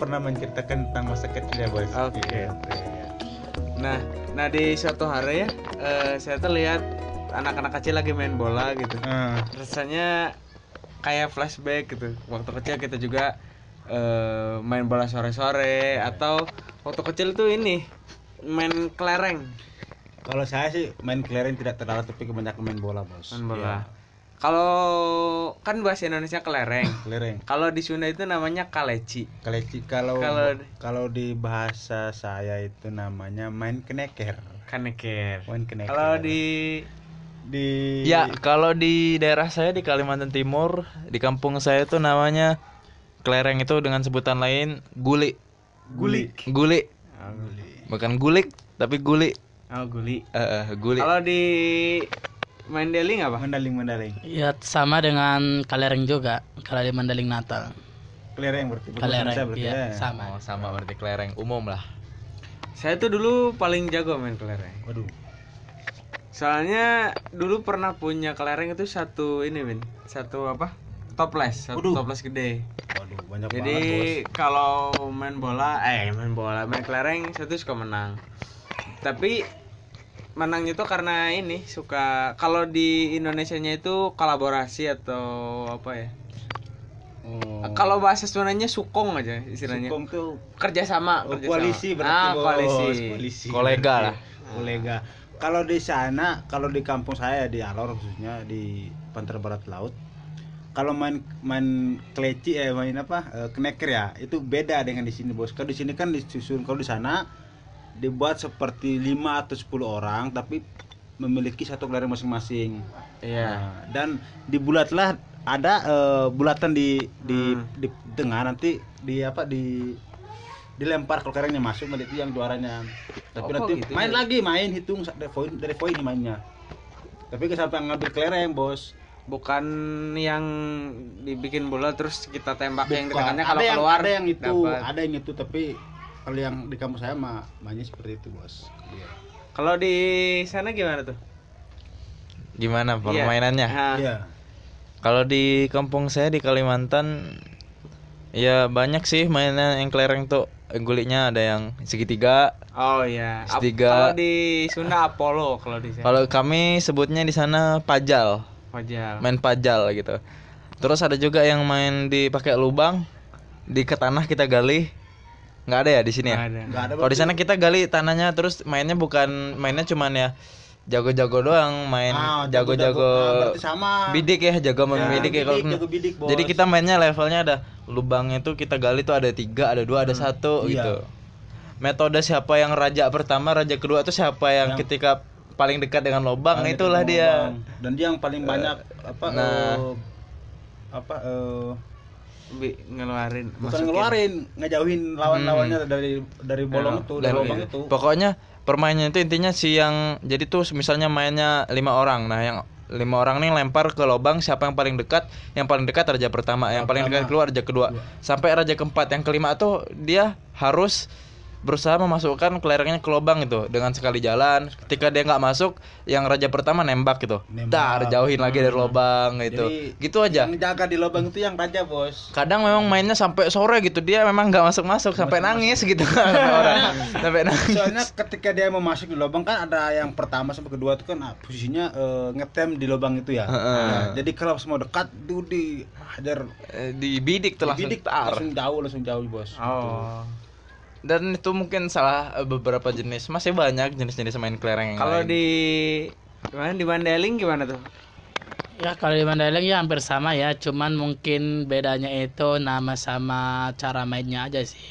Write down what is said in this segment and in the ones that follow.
pernah menceritakan tentang masa kecil ya bos. Oke. Iya. Nah, nah di suatu hari ya, eh, saya tuh lihat anak-anak kecil lagi main bola gitu. Ah, Rasanya kayak flashback gitu. Waktu kecil kita juga eh, main bola sore-sore atau waktu kecil tuh ini main kelereng, kalau saya sih main kelereng tidak terlalu tapi kebanyakan main bola bos. main bola. Iya, Kalau kan bahasa Indonesia kelereng. kelereng. Kalau di Sunda itu namanya kaleci. Kaleci kalau Kalau- kalau di bahasa saya itu namanya main keneker. Kaneker. Main keneker. Kalau di di Ya, kalau di daerah saya di Kalimantan Timur, di kampung saya itu namanya kelereng itu dengan sebutan lain guli. gulik. Guli, Oh, guli. bukan gulik, tapi guli. Oh, guli. Eh, eh, guli. Kalau di Mandeling apa? Mendaling mendaling. Ya sama dengan kalereng juga kalau di Mandeling Natal. Kelereng berarti. Bahasa berarti iya, ya. sama. Oh, sama berarti kelereng umum lah. Saya tuh dulu paling jago main kelereng. Waduh. Soalnya dulu pernah punya kelereng itu satu ini, Min. Satu apa? Toples, satu Waduh. toples gede. Waduh, banyak Jadi banget, kalau main bola, eh main bola, main kelereng saya tuh suka menang. Tapi menangnya itu karena ini suka kalau di Indonesianya itu kolaborasi atau apa ya? Oh. Kalau bahasa Sundanya sukong aja istilahnya. Sukong tuh Kerjasama, oh, kerjasama. koalisi berarti ah, bos. koalisi. Koalisi Kolega lah. Kolega. Kalau di sana, kalau di kampung saya di Alor khususnya di Pantai Barat Laut, kalau main main kleci eh main apa eh, keneker ya itu beda dengan di sini bos. Kalau di sini kan disusun kalau di sana dibuat seperti 5 atau 10 orang tapi memiliki satu kelereng masing-masing. Iya. Nah, dan dibulatlah ada eh, bulatan di di, Hmm. di tengah nanti di apa di dilempar kalau kelerengnya masuk nanti itu yang juaranya. Tapi Oh, nanti gitu main ya? lagi main hitung dari poin dari poin mainnya. Tapi ke sampai ngambil kelereng bos. Bukan yang dibikin bola terus kita tembak yang Bukan. tengahnya kalau ada yang, keluar ada yang itu, dapat. ada yang itu tapi kalau yang di kampus saya mah mainnya seperti itu bos. Iya. Kalau di sana gimana tuh? Gimana permainannya? Nah, Iya. Kalau di kampung saya di Kalimantan ya banyak sih mainan yang kelereng tuh. Gulinya ada yang segitiga. Oh iya. Setiga. Kalau di Sunda Apollo kalau di sana. Kalau kami sebutnya di sana pajal, Pajal. main pajal gitu. Terus ada juga yang main di pakai lubang di ke tanah kita gali. Nggak ada ya di sini ya? ada. Enggak ada Kalau di sana kita gali tanahnya terus mainnya bukan mainnya cuman ya jago-jago doang main Ah, jago-jago ah, berarti sama. bidik ya jago main Ya, bidik ya kalau bidik, jago bidik, bos. jadi kita mainnya levelnya ada lubangnya tuh kita gali tuh ada tiga ada dua ada satu iya. gitu metode siapa yang raja pertama raja kedua tuh siapa yang, Yang- ketika paling dekat dengan lubang Paling itulah dia lubang. Dan dia yang paling banyak apa nah. eh, apa eh, Bi, ngeluarin. bukan masukin. ngeluarin, ngejauhin lawan-lawannya dari dari bolong Nah, itu, dari Dan lubang itu. pokoknya permainannya itu intinya si yang jadi tuh misalnya mainnya lima orang. Nah yang lima orang nih lempar ke lubang siapa yang paling dekat? Yang paling dekat raja pertama yang paling dekat keluar raja kedua. Sampai raja keempat yang kelima tuh dia harus berusaha memasukkan kelerengnya ke lubang itu dengan sekali jalan. Ketika dia nggak masuk yang raja pertama nembak gitu. Nembak. dar jauhin lagi dari lubang gitu. Jadi, gitu aja. Yang jaga di lubang itu yang raja, Bos. kadang memang mainnya sampai sore gitu. Dia memang nggak masuk masuk sampai nangis gitu. Orang. Sampai nangis. Soalnya ketika dia mau masuk di lubang kan ada yang pertama sampai kedua itu kan ah, posisinya eh, ngetem di lubang itu ya. Nah, jadi kalau semua dekat itu dihajar Eh, dibidik tuh langsung. Bidik tar. langsung jauh langsung jauh, Bos. Oh. Dan itu mungkin salah eh, beberapa jenis masih banyak jenis-jenis main kelereng yang Kalau di gimana di Mandeling gimana tuh? Ya kalau di Mandailing ya hampir sama ya, cuman mungkin bedanya itu nama sama cara mainnya aja sih.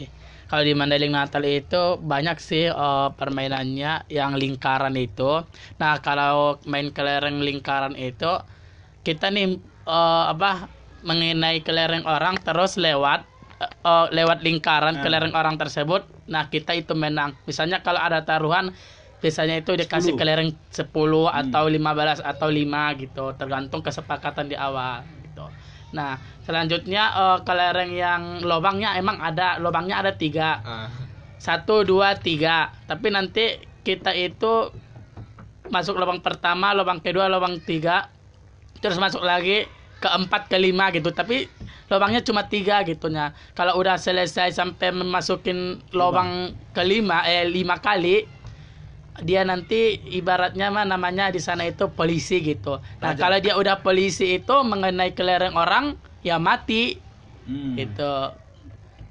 Kalau di Mandailing Natal itu banyak sih eh, permainannya yang lingkaran itu. Nah kalau main kelereng lingkaran itu kita nih eh, apa mengenai kelereng orang terus lewat eh, lewat lingkaran kelereng orang tersebut. Nah kita itu menang. Misalnya kalau ada taruhan biasanya itu dikasih 10. kelereng 10 atau 15 atau 5 gitu tergantung kesepakatan di awal gitu. Nah selanjutnya eh, kelereng yang lubangnya emang ada lubangnya ada tiga Ah. satu dua tiga tapi nanti kita itu masuk lubang pertama lubang kedua lubang tiga terus masuk lagi ke empat ke lima gitu. Tapi lubangnya cuma tiga gitunya. Kalau udah selesai sampai memasukin lubang kelima eh lima kali dia nanti ibaratnya mah namanya di sana itu polisi gitu. Nah Raja. kalau dia udah polisi itu mengenai kelereng orang ya mati. Hmm. itu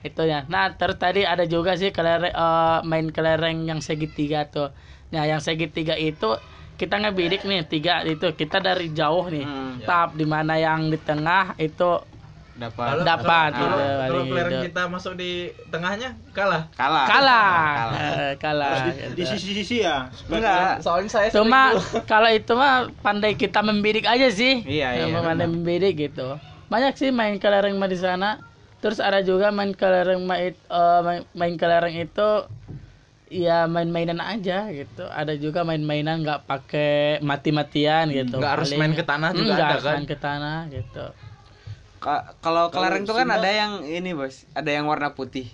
itu ya nah terus tadi ada juga sih kelereng eh, main kelereng yang segitiga tuh. Nah yang segitiga itu kita ngebidik nih tiga itu. Kita dari jauh nih. Hmm. tap di mana yang di tengah itu dapat. Dapat. Kalau, gitu kalau paling kelereng gitu. kita masuk di tengahnya kalah. Kalah. Kalah. Kalah. Kalah di, gitu. di sisi-sisi ya. enggak. Soalnya saya cuma kalau itu mah pandai kita membidik aja sih. Iya, iya, pandai membidik gitu. Banyak sih main kelereng mah di sana. Terus ada juga main kelereng mah it- eh, main, main kelereng itu ya main-mainan aja gitu ada juga main-mainan nggak pakai mati-matian gitu nggak harus main ke tanah juga Nggak ada harus kan? main ke tanah gitu Ka- kalau kelereng tuh kan ada yang ini bos ada yang warna putih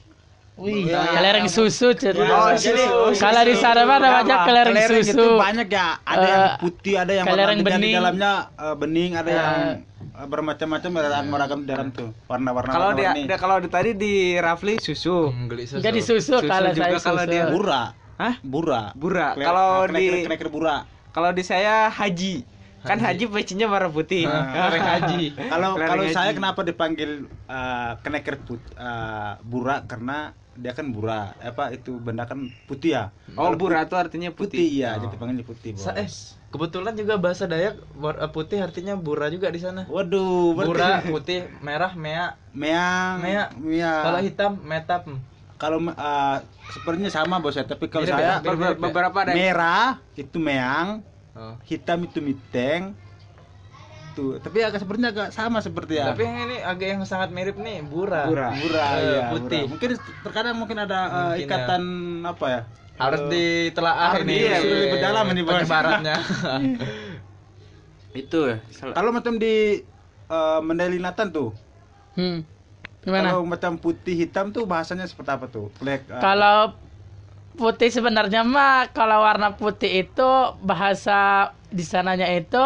Wih, Ya. kelereng susu cerita. Oh, jadi- kalau di sana mah namanya kelereng Kelereng susu. itu banyak ya. Ada yang Eh, putih, ada yang kelereng warna di bening. dalamnya eh, bening, ada Eh. yang eh, bermacam-macam ada meragam di dalam tuh. Warna-warna kalau dia dia- kalau di tadi di Rafli susu Hmm, geli susu. Enggak di susu, Susu kalau juga saya kalau susu. dia- bura. Hah? Bura. Bura. Kalau kle- di- kleker bura. kalau di saya haji kan haji pecinya warna putih Ah. kelereng haji Kalau kalau saya haji. kenapa dipanggil eh, keneker put eh, bura karena dia kan bura apa itu benda kan putih ya oh Kalau bura itu artinya putih, putih, iya Oh. jadi panggilnya putih bos. Sa- eh, kebetulan juga bahasa Dayak eh, putih artinya bura juga di sana. waduh berarti- Bura, putih, merah, mea. meang Mea. Mea. Kalau hitam, metap. kalau eh, sepertinya sama bos ya tapi kalau saya ya? Ber- ber- beberapa ada yang- merah itu meang Oh. hitam itu miteng tuh tapi agak sepertinya agak sama seperti ya Tapi yang ini agak yang sangat mirip nih, bura. Bura. Bura, Eh, iya, putih. bura. Mungkin terkadang mungkin ada eh, Mungkin ya. ikatan apa ya? Harus Eh, ditelaah ini. di- sudah lebih dalam ini, penyebarannya. itu ya, Kalau macam di eh, Mandailinatan tuh, Hmm. Gimana? kalau macam putih hitam tuh bahasanya seperti apa tuh? Black. eh, Kalau putih sebenarnya mah kalau warna putih itu bahasa di sananya itu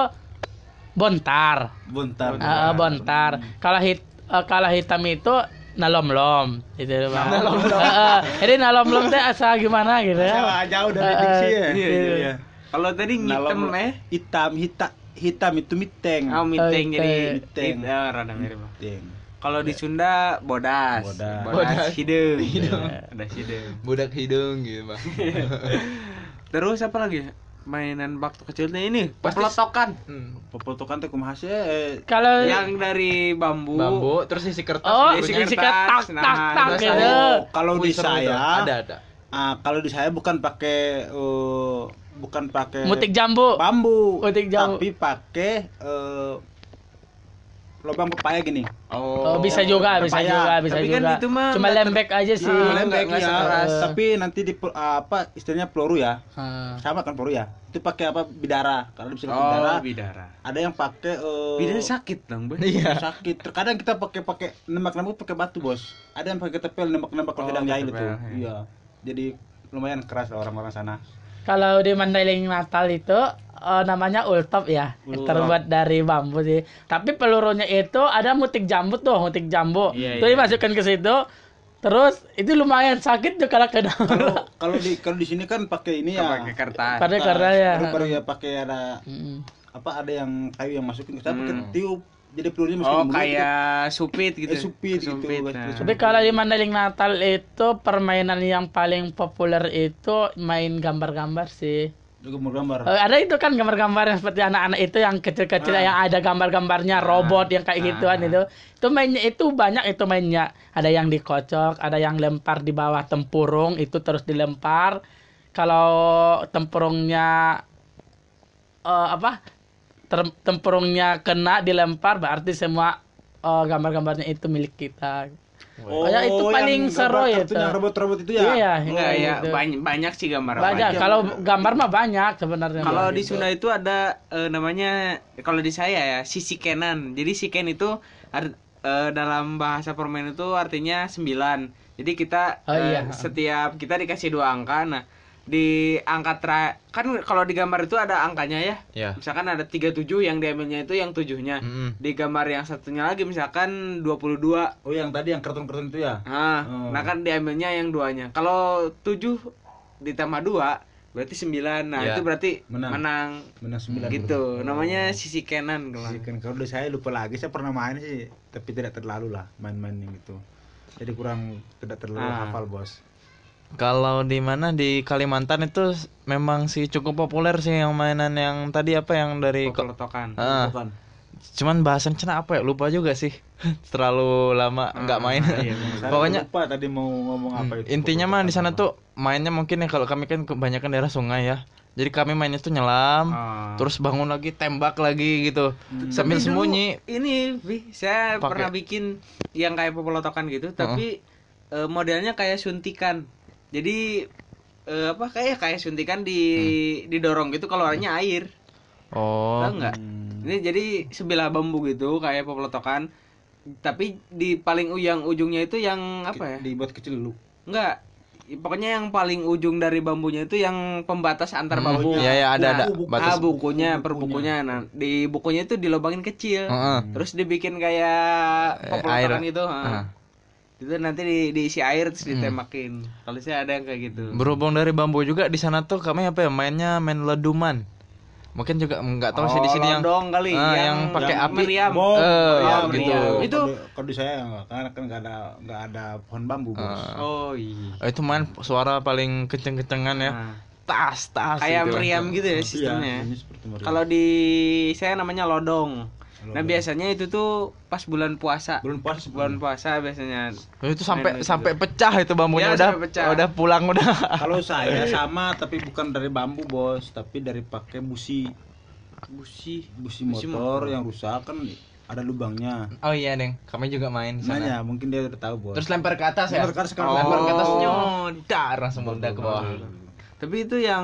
bontar. buntar. Eh, bontar. Kalau hit eh, kalau hitam itu nalomlom gitu Bang. Eh, eh, jadi nalomlom teh asal gimana gitu ya. Jauh, jauh dari Eh, diksi ya. Iya, iya, iya. kalau tadi Nalom- eh hitam, hitam, hitam itu miteng. oh miteng Oh, jadi miteng. it- eh, rada mirip. Miteng. kalau di Sunda bodas Bodas. bodas hidung Hidung. bodas hidung Budak hidung gitu, Bang. terus apa lagi mainan waktu kecilnya ini pelotokan Hmm. Pepotokan tuh kumaha sih? eh, Kalau yang dari bambu, Bambu, terus isi kertas. oh isi punya- isi kertas, tak tak nah, tak gitu. Oh, kalau di saya ada ada. ah, kalau di saya bukan pakai eh, bukan pakai Mutik jambu. bambu, Mutik jambu. tapi pakai eh, lubang pepaya gini. Oh, bisa juga, bisa Pepaya. juga, bisa Tapi kan juga. itu mah Cuma lembek aja sih. Ah, lembek ya, sekeras. tapi nanti di apa istilahnya peluru ya. Ah. Sama kan peluru ya. Itu pakai apa bidara. Kalau bisa oh bidara, bidara ada yang pakai eh, bidara sakit dong bos Iya. sakit. Terkadang kita pakai pakai nembak-nembak pakai batu, Bos. Ada yang pakai ketepel nembak-nembak kalau Oh, sedang jahil itu. ketepel, iya. Iya. Jadi lumayan keras lah orang-orang sana. Kalau di Mandailing Natal itu eh, namanya ultop ya, Ultop. terbuat dari bambu sih. Tapi pelurunya itu ada mutik jambu tuh, mutik jambu. Iya, Itu iya. dimasukkan ke situ. Terus itu lumayan sakit tuh kalau kena. Kalau kalau di kalau di sini kan pakai ini ya. pakai kertas Pakai kertas ya. Baru, baru ya pakai ada Mm. apa ada yang kayu yang masukin ke sana pakai Hmm. tiup. Jadi pelurunya masukin oh kayak supit gitu. gitu Eh, supit, gitu. nah. Tapi kalau di Mandailing Natal itu permainan yang paling populer itu main gambar-gambar sih. Juga gambar. Eh, ada itu kan gambar-gambar yang seperti anak-anak itu yang kecil-kecil Ah. yang ada gambar-gambarnya robot yang kayak gituan itu. Itu mainnya itu banyak itu mainnya. Ada yang dikocok, ada yang lempar di bawah tempurung itu terus dilempar. Kalau tempurungnya eh, apa? Ter- tempurungnya kena dilempar berarti semua eh, gambar-gambarnya itu milik kita. Pokoknya itu paling yang seru gambar itu. yang robot-robot itu ya. Iya, enggak ya gitu. banyak banyak sih gambar Banyak. Kalau gambar mah banyak sebenarnya. Kalau di Gitu. Sunda itu ada eh, namanya kalau di saya ya sisi kenan. Jadi si ken itu ar- eh, dalam bahasa permainan itu artinya 9. Jadi kita Oh, iya. setiap kita dikasih dua angka. Nah, di angka tra kan kalau di gambar itu ada angkanya ya Ya. misalkan ada 37 yang diambilnya itu yang tujuhnya Mm-mm. di gambar yang satunya lagi misalkan 22 Oh yang tadi yang kartun-kartun itu ya? nah, Oh. nah kan diambilnya yang duanya kalau 7 ditambah 2 berarti 9 nah Ya. itu berarti Menang. menang, Menang sembilan. gitu namanya sisi kanan kalau kan kalau udah saya lupa lagi saya pernah main sih tapi tidak terlalu lah main-main yang gitu jadi kurang tidak terlalu Ah. hafal bos Kalau di mana? Di Kalimantan itu memang sih cukup populer sih yang mainan yang tadi apa yang dari ko- pelotokan Ah, cuman bahasan cina apa ya? Lupa juga sih. Terlalu lama nggak main. iya, Saya pokoknya lupa tadi mau ngomong apa itu intinya mah di sana tuh mainnya mungkin ya kalau kami kan kebanyakan daerah sungai ya. Jadi kami mainnya tuh nyelam Ah. terus bangun lagi tembak lagi gitu. Sambil Tapi dulu sembunyi. Ini, Vi, saya Pakai- pernah bikin yang kayak pelotokan gitu, tapi eh, modelnya kayak suntikan. Jadi eh, apa kayak kayak suntikan di didorong gitu keluarnya air. oh Tahu nggak? Ini jadi sebilah bambu gitu kayak pelotokan. Tapi di paling ujung ujungnya itu yang apa ya? dibuat kecil dulu Enggak. Pokoknya yang paling ujung dari bambunya itu yang pembatas antar bambu. ya ya ada ada Buku, buku. batas Ah, bukunya, per bukunya. Nah, di bukunya itu dilobangin kecil. Heeh. Terus dibikin kayak Eh, pepelotokan air. itu. Itu nanti di, diisi air terus Hmm. ditembakin. Kalau saya ada yang kayak gitu. berhubung dari bambu juga di sana tuh kami apa ya mainnya main leduman mungkin juga nggak tahu sih di Oh, sini yang lodong kali Ah, yang, yang pakai yang api. meriam. Bom. Eh, Oh, gitu. meriam. itu kalau di saya enggak karena kan nggak ada nggak ada pohon bambu bos Ah. Oh iya. Oh, itu main suara paling kenceng-kencengan ya Nah, tas tas kayak gitu. meriam gitu ya Iya, sistemnya. meriam. Kalau di saya namanya lodong. Nah, biasanya itu tuh pas bulan puasa. bulan puasa Bulan puasa biasanya. Oh, itu sampai sampai pecah itu bambunya Ya, udah pecah. udah pulang udah kalau saya sama tapi bukan dari bambu bos tapi dari pakai busi Busi. busi Busi motor, motor. yang rusak kan ada lubangnya oh iya deng kami juga main di sana. Nanya, mungkin dia udah tahu bos terus lempar ke atas ya Lempar ke atas, kan. lempar ke atas Oh. nyodar langsung meledak ke bawah Tapi itu yang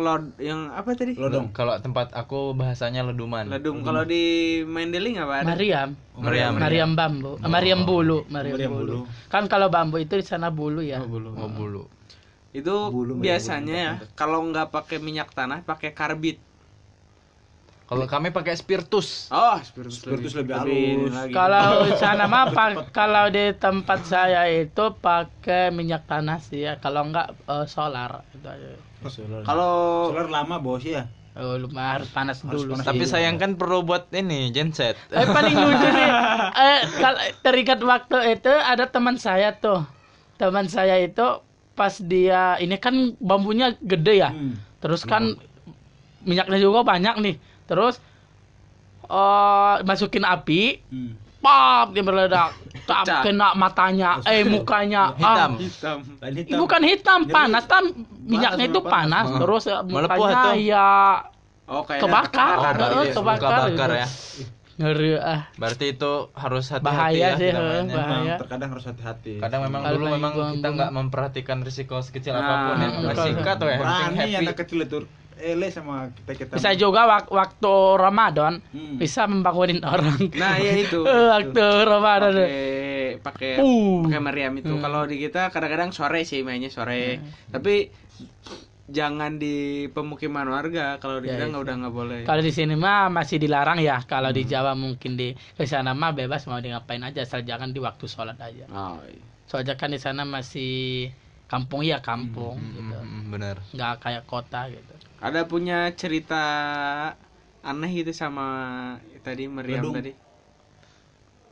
lod yang apa tadi? lodong kalau tempat aku bahasanya leduman Ledum. Kalau di Mendeling apa ada? Mariam. Meriam. Mariam bambu. Eh, Mariam bulu, Mariam, Meriam bulu. bulu. Kan kalau bambu itu di sana bulu ya. Oh, bulu. oh bulu Itu Bulu, biasanya ya kalau nggak pakai minyak tanah pakai karbit. Kalau kami pakai spiritus Oh, spiritus, Spiritus lebih ini halus. lagi. Kalau di sana mah kalau di tempat saya itu pakai minyak tanah sih ya. Kalau enggak eh, solar itu aja. solar kalau solar lama bos ya Oh, lumayan harus panas Harus dulu. panas. tapi sih. sayang kan perlu buat ini genset Eh paling lucu nih. Eh kalau terikat waktu itu ada teman saya tuh. Teman saya itu pas dia ini kan bambunya gede ya. Hmm. Terus kan minyaknya juga banyak nih. Terus eh masukin api, Hmm. pop dia meledak. Tak kena matanya, eh mukanya. Hitam. Ah, hitam. Hitam. bukan hitam, Jadi, panas kan minyaknya itu panas. panas, Heeh. terus eh, Melepuh mukanya tuh. ya Oh, kayak kebakar, Oh, Heeh, berarti kebakar, bakar gitu. ya Ngeri ah. berarti itu harus hati-hati Bahaya ya sih, mainnya. bahaya. Memang terkadang harus hati-hati kadang memang Kalau dulu memang kita nggak memperhatikan risiko sekecil Nah, apa pun ya betul. bersikat tuh ya yang berani happy anak kecil itu ele sama kita kita Bisa juga wak- waktu Ramadan Hmm. bisa membangunin orang. Nah, iya itu. Waktu Ramadan. pakai pakai Uh. pakai meriam itu. Kalau di kita kadang-kadang sore sih mainnya sore. Tapi jangan di pemukiman warga. Kalau di Ya, kita itu. nggak udah nggak boleh. Kalau di sini mah masih dilarang ya. Kalau di Jawa mungkin di ke sana mah bebas mau di ngapain aja asal jangan di waktu sholat aja. Oh, iya. Soalnya kan di sana masih kampung ya kampung Hmm, gitu. hmm, bener Nggak kayak kota gitu. Ada punya cerita aneh gitu sama tadi meriam Ledung. tadi.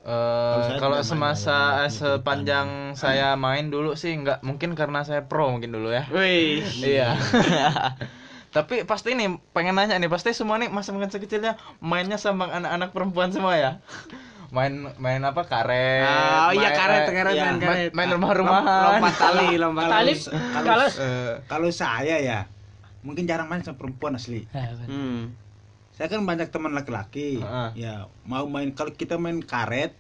Eh, saya kalau main semasa yang sepanjang saya main dulu sih nggak mungkin karena saya pro mungkin dulu ya Wih. iya tapi pasti nih pengen nanya nih pasti semua nih masa masa kecilnya mainnya sama anak-anak perempuan semua ya main main apa? Karet. Oh iya main- karet, karet, iya, main karet. main, main rumah-rumahan Lompat tali, lompat Tali. kalau kalau saya ya mungkin jarang main sama perempuan asli. Eh, Hmm. saya kan banyak teman laki-laki. Heeh. ya mau main kalau kita main karet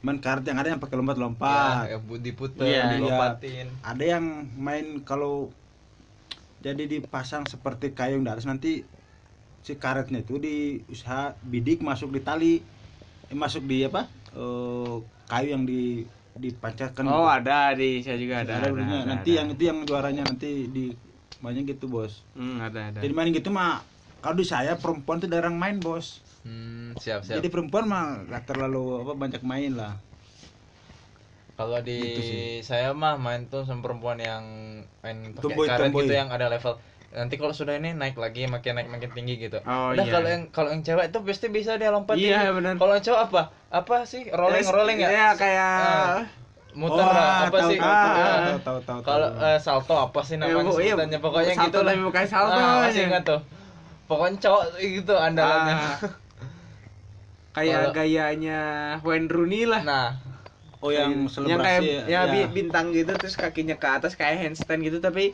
main karet yang ada yang pakai lompat-lompat. Ya, diputer Iya, dilompatin. Ada yang main kalau jadi dipasang seperti kayu di atas nanti si karetnya itu di usaha bidik masuk di tali masuk di apa eh, kayu yang di dipancarkan Oh itu. ada di saya juga ada. ada, ada, nanti ada. yang itu yang juaranya nanti di banyak gitu bos Hmm, ada ada. jadi main gitu mah kalau di saya perempuan tuh jarang main bos Hmm, siap siap. jadi perempuan mah gak terlalu apa banyak main lah Kalau di Gitu sih. saya mah main tuh sama perempuan yang main pakai Tomboy, karet tomboy. gitu yang ada level. Nanti kalau sudah ini naik lagi makin naik makin tinggi gitu. Oh, Udah iya. kalau yang kalau yang cewek itu pasti bisa dia lompat Iya, tinggi. Kalau yang cowok apa? Apa sih? Rolling Yes, rolling ya? Iya, kayak Ah, muter Oh, lah, apa tahu, sih? tahu, Ah, tahu, ah. tahu, tahu, tahu, Kalau eh, salto apa sih namanya bu- iya, sebutannya? Pokoknya salto gitu lah. tapi bukan salto Ah, masih namanya. ingat tuh. Pokoknya cowok gitu andalannya. Ah. kayak gayanya Wayne Rooney lah. Nah, oh yang yang selebrasi kayak ya, ya, ya. bi- bintang gitu terus kakinya ke atas kayak handstand gitu tapi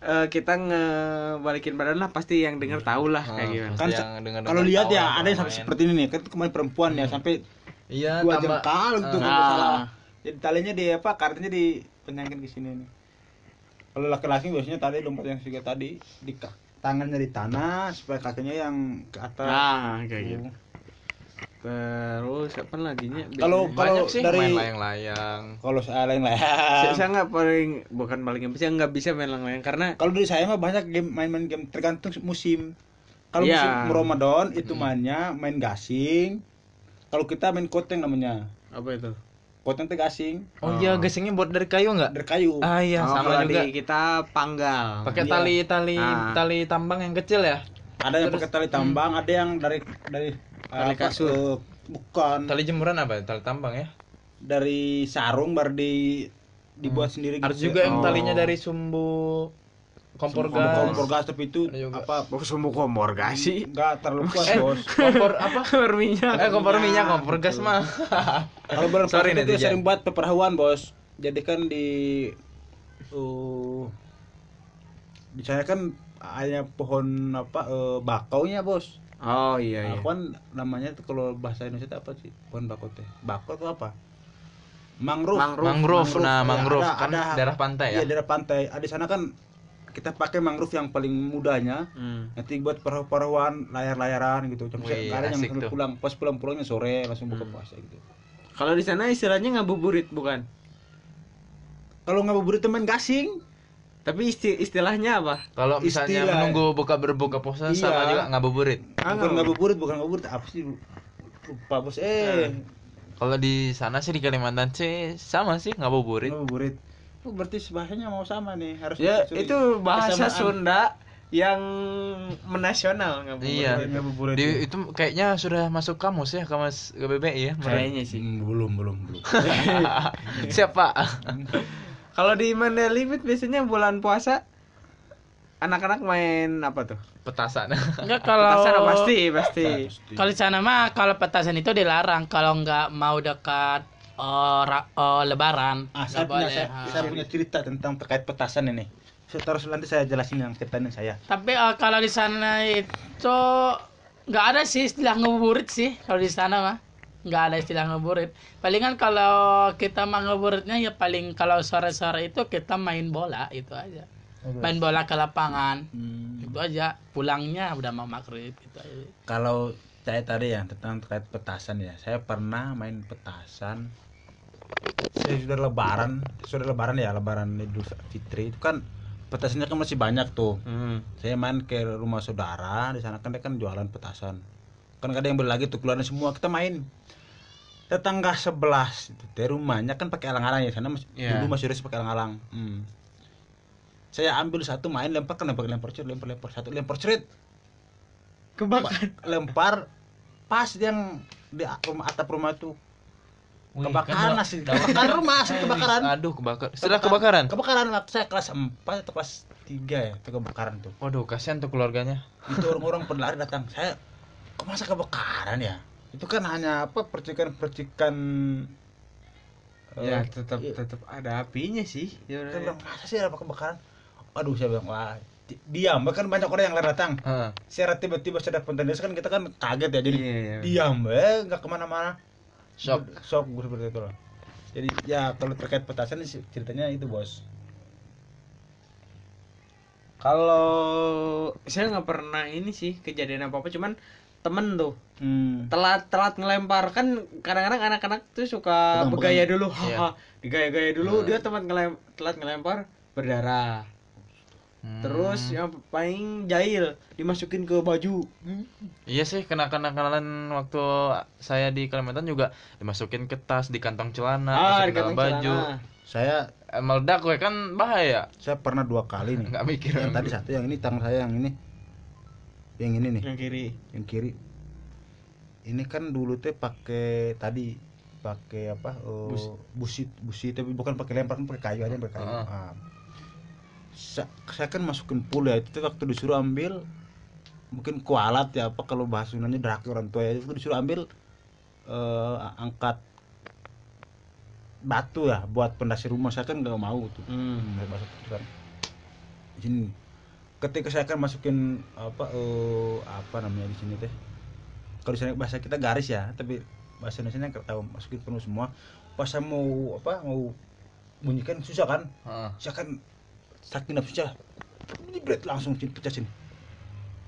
eh, kita ngebalikin badan lah pasti yang denger tahu lah kayak Ah, gimana. kan kalau lihat ya ada yang sampai seperti ini nih kan kemarin perempuan ya sampai iya dua tambah jengkal gitu Ah. kalau nggak salah Ah. jadi talinya di apa karetnya di penyangkin ke sini nih kalau laki-laki biasanya tadi lompat yang juga tadi di tangannya di tanah supaya kakinya yang ke atas Ah, kayak gitu. Terus apa lagi nya? Kalau- banyak sih dari- main layang-layang. kalau saya lain lah saya, nggak paling bukan paling nggak bisa nggak bisa main layang karena kalau dari saya mah banyak game main-main game tergantung musim kalau Iya. musim Ramadan itu mainnya main gasing kalau kita main koteng namanya apa itu? koteng teh gasing Oh iya, gasingnya buat dari kayu nggak? dari kayu Ah iya, Oh, sama juga. di kita panggal. Pakai Iya. tali tali Ah. tali tambang yang kecil ya? Ada yang pakai tali tambang ada yang dari dari Tali apa, kasur. eh, bukan Tali jemuran apa? Tali tambang ya? dari sarung baru di dibuat sendiri Ada gitu. juga yang Oh. talinya dari sumbu kompor gas. kompor gas tapi itu apa Oh, semua kompor gas sih. enggak terlalu kuat Eh, bos kompor apa? Kompor minyak. Eh kompor minyak, kompor gas mah. kalau puasa itu netizen. sering buat peperahuan bos jadi kan di uh, di sana kan hanya pohon apa eh, bakaunya bos Oh iya iya. apa kan namanya tuh kalau bahasa Indonesia itu apa sih pohon bakau teh bakau itu apa mangrove Mangrove. Mangrove, nah Ya, mangrove ada- kan ada- daerah pantai ya. Iya daerah pantai. Di sana kan kita pakai mangrove yang paling mudanya. Hmm. Nanti buat perahu-perahuan, layar-layaran gitu. Cuma ada yang tuh. pulang, pas pulang-pulangnya sore langsung buka Hmm. puasa gitu. Kalau di sana istilahnya ngabuburit bukan? Kalau ngabuburit teman gasing, Tapi isti- istilahnya apa? Kalau misalnya Istilah. menunggu buka berbuka puasa Iya. sama juga ngabuburit. Ah, bukan nggak- ngabuburit, bukan ngabuburit, apa sih? Lupa bos. Eh, Kalau di sana sih di Kalimantan sih sama sih ngabuburit. ngabuburit. Oh, berarti bahasanya mau sama nih, harus Ya, itu bahasa kesamaan. Sunda yang menasional ngabuburit. Iya. Ngabuburit. Di, itu kayaknya sudah masuk kamus ya kamus KBBI ya. Kayaknya sih. Hmm, belum, belum, belum. Siapa? Kalau di Mandalika biasanya bulan puasa anak-anak main apa tuh? Petasan. Enggak kalau Petasan pasti, pasti. kalau di sana mah kalau petasan itu dilarang kalau nggak mau dekat oh, ra- oh, lebaran. Ah, saya punya, boleh. saya, Ah. saya punya cerita tentang terkait petasan ini. Saya terus nanti saya jelasin yang kaitannya saya. Tapi eh, kalau di sana itu nggak ada sih istilah ngabuburit sih kalau di sana mah nggak ada istilah ngabuburit. Palingan kalau kita mah ngabuburitnya ya paling kalau sore-sore itu kita main bola itu aja. Main bola ke lapangan Hmm. itu aja. Pulangnya udah mau maghrib gitu aja. Kalau saya tadi ya tentang terkait petasan ya, saya pernah main petasan. Saya sudah lebaran, sudah lebaran ya, lebaran Idul Fitri itu kan petasannya kan masih banyak tuh. Hmm. Saya main ke rumah saudara, di sana kan dia kan jualan petasan. Kan ada yang beli lagi tuh keluarnya semua kita main. Tetangga sebelas itu teh rumahnya kan pakai alang-alang ya, sana masih, Iya. dulu masih ada pakai alang-alang. Hmm. Saya ambil satu main lempar kan lempar lempar cerit, lempar lempar satu lempar cerit Kebakar. lempar pas yang di rumah atap rumah itu Wih, kebakaran kan asli kebakaran rumah asli kebakaran Aduh, kebakar. Setelah kebakaran. kebakaran waktu saya kelas 4 atau kelas 3 ya itu kebakaran tuh Waduh, kasihan tuh keluarganya. itu orang-orang berlari datang saya kok masa kebakaran ya itu kan hanya apa percikan-percikan Ya, eh, tetap iya. tetap ada apinya sih. Ya, saya bilang masa sih ada kebakaran aduh saya bilang wah di- diam bahkan banyak orang yang lari datang Heeh. saya tiba-tiba saya dapat tanda kan kita kan kaget ya jadi Iya, iya. diam eh nggak ke mana-mana Shock. shock gue seperti itu lah jadi ya kalau terkait petasan sih ceritanya itu bos Kalau saya nggak pernah ini sih kejadian apa apa, cuman temen tuh hmm. telat telat ngelempar kan kadang-kadang anak-anak tuh suka Pegang-pegang. bergaya dulu, Iya. haha, digaya-gaya dulu Nah. dia telat ngelem telat ngelempar berdarah. Hmm. Terus yang paling jahil dimasukin ke baju. Iya sih, kenakalan-kenakalan waktu saya di Kalimantan juga dimasukin ke tas, di kantong celana, Ah, masukin di kantong baju. celana. Saya Eh, meledak gue kan bahaya. saya pernah dua kali nih. Nggak mikir. Yang tadi satu yang ini tangan saya yang ini. Yang ini nih, Yang kiri. yang kiri. Ini kan dulu teh pakai tadi pakai apa? eh, Bus- busi busi tapi bukan pakai lempar pakai kayu aja pakai kayu. Ah. Ah. Sa- saya kan masukin pool ya itu waktu disuruh ambil mungkin kualat ya apa kalau bahasa Sundanya draki orang tua ya itu disuruh ambil eh, angkat batu ya buat pondasi rumah saya kan nggak mau tuh Hmm. Hmm, kan sini ketika saya akan masukin apa eh, apa namanya di sini teh. Kalau di sana bahasa kita garis ya tapi bahasa Indonesia nggak tahu masukin penuh semua. Pas saya mau apa mau bunyikan susah kan? Saya kan saking nafsunya jebret langsung sini pecah sini.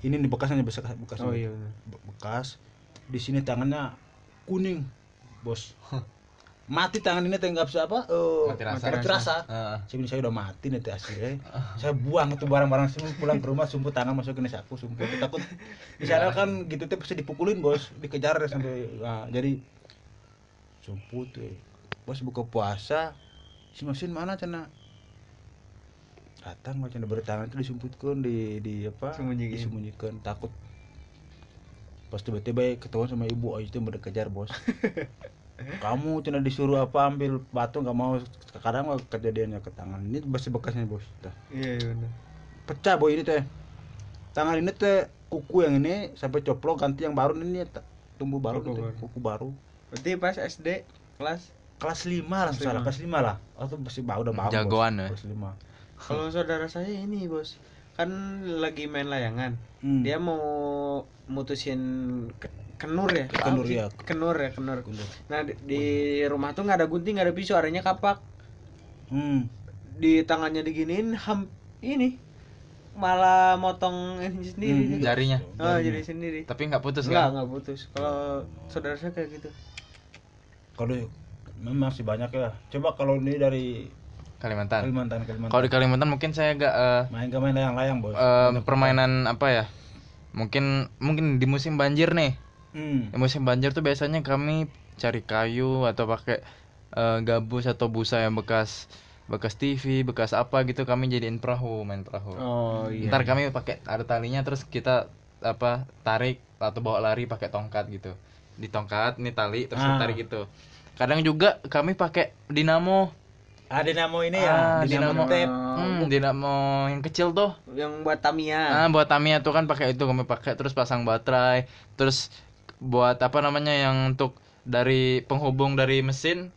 Ini nih bekasnya bekas bekas. Oh iya. Be- bekas. Di sini tangannya kuning bos mati tangan ini teh nggak bisa apa? Eh, Mati rasa. mati rasa. Heeh. saya bilang saya udah mati nanti asli eh. saya buang itu barang-barang semua pulang ke rumah sumpah tangan masukin ke saku sumpah. Aku takut. Di sana kan gitu tuh pasti dipukulin bos. Dikejar sampai nah, jadi sumpah tuh bos buka puasa si mesin mana cina? Datang macam bertangan itu disumputkan di di apa? Sembunyiin. disembunyikan takut. Pas tiba-tiba ketahuan sama ibu oh itu kejar bos kamu cina disuruh apa ambil batu nggak mau. Kadang mah kejadiannya ke tangan. Ini masih bekasnya bos. Iya iya benar. pecah boy ini teh. Tangan ini teh kuku yang ini sampai coplok ganti yang baru. Ini tumbuh baru Kuku gitu, baru. kuku baru. Berarti pas SD kelas? Kelas 5 lah Kelas salah lima. kelas 5 lah. Atau masih bau udah bau Jagoan, ya. kelas 5 kalau saudara saya ini bos kan lagi main layangan. Hmm. dia mau mutusin kenur ya Kenur, sih? ya. kenur ya kenur Kenur. nah di, di rumah tuh nggak ada gunting nggak ada pisau adanya kapak hmm. di tangannya diginiin ham ini malah motong ini sendiri Hmm, dia. Jarinya. oh jadi sendiri Tapi nggak putus nggak kan? nggak putus kalau saudara saya kayak gitu kalau memang sih banyak ya coba kalau ini dari Kalimantan. Kalimantan Kalimantan Kalau di Kalimantan mungkin saya agak eh, main gak main layang-layang bos eh, permainan apa ya? Mungkin mungkin di musim banjir nih. Hmm. Di musim banjir tuh biasanya kami cari kayu atau pakai eh, gabus atau busa yang bekas bekas TV, bekas apa gitu kami jadiin perahu, main perahu. oh Ntar kami pakai ada talinya terus kita apa tarik atau bawa lari pakai tongkat gitu. Di tongkat ini tali terus Ah. tarik gitu. Kadang juga kami pakai dinamo. ah dinamo ini Ah, ya dinamo, dinamo. tape Hmm, dinamo yang kecil tuh. yang buat Tamiya Ah, buat Tamiya tuh kan pakai itu kami pakai terus pasang baterai, terus buat apa namanya yang untuk dari penghubung dari mesin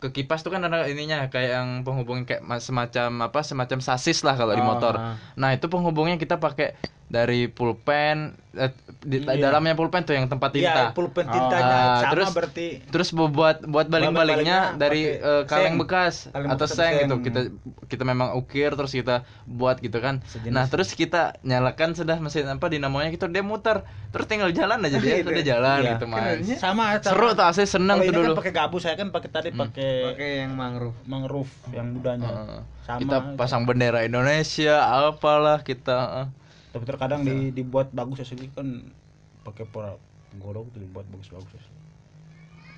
ke kipas tuh kan ada ininya kayak yang penghubung kayak ma- semacam apa semacam sasis lah kalau di Oh, motor. ah. Nah, itu penghubungnya kita pakai dari pulpen eh, di Iya. dalamnya pulpen tuh yang tempat Iya, tinta. pulpen Oh. tintanya Ah, sama terus- berarti Terus bu- buat buat Baling-balingnya dari eh, kaleng seng. bekas Kaleng atau bekas seng seng. gitu. Kita kita memang ukir terus kita buat gitu kan. Sejenis. Nah, terus kita nyalakan sudah mesin apa dinamonya gitu dia muter. Terus tinggal jalan aja dia udah jalan Iya. gitu main. Kerennya. sama, sama. Seru tuh asli seneng Kalau tuh ini dulu. kan pakai gabus saya kan pakai tadi pakai pakai yang mangrove mangrove yang mudanya sama kita pasang bendera Indonesia apalah kita eh. Tapi terkadang di, dibuat bagus ya sih kan pakai pora golok tuh dibuat bagus-bagus ya.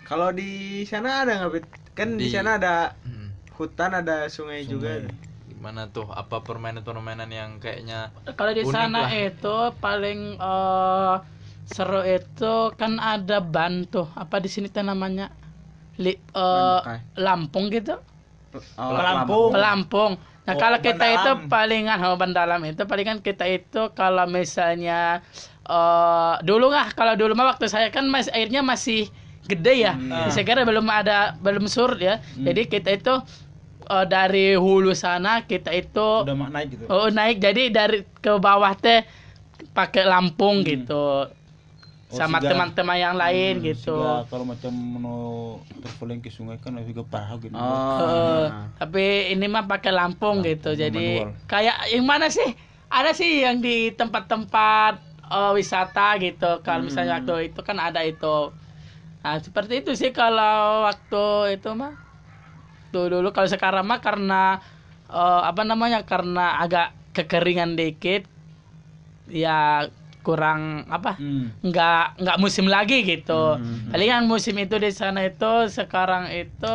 kalau di sana ada nggak kan di, Di- sana ada Hmm. hutan ada sungai, juga Sungai. Gimana tuh apa permainan-permainan yang kayaknya Kalau di sana lah. itu paling eh, seru itu kan ada ban tuh. Apa di sini tuh namanya? Li, bekai. Lampung gitu. Oh, Pelampung. Pelampung. Nah, Oh, kalau kita itu palingan oh, ban dalam itu palingan kita itu kalau misalnya eh dulu lah kalau dulu mah waktu saya kan masih airnya masih gede ya. Hmm. Saya kira belum ada belum surut ya. Jadi kita itu eh, dari hulu sana kita itu udah naik gitu Oh naik jadi dari ke bawah teh pakai lampung Hmm. gitu Oh, sama teman-teman yang lain Hmm, gitu. siga kalau macam mau terpeling ke sungai kan juga parah gitu oh Eh, tapi ini mah pakai lampung gitu. Lampung Jadi manual. kayak yang mana sih? Ada sih yang di tempat-tempat eh, wisata gitu. Kalau misalnya waktu itu kan ada itu. Nah, seperti itu sih kalau waktu itu mah. Tuh dulu kalau sekarang mah karena eh, apa namanya? Karena agak kekeringan dikit ya kurang apa Hmm. nggak nggak musim lagi gitu Hmm. palingan musim itu di sana itu sekarang itu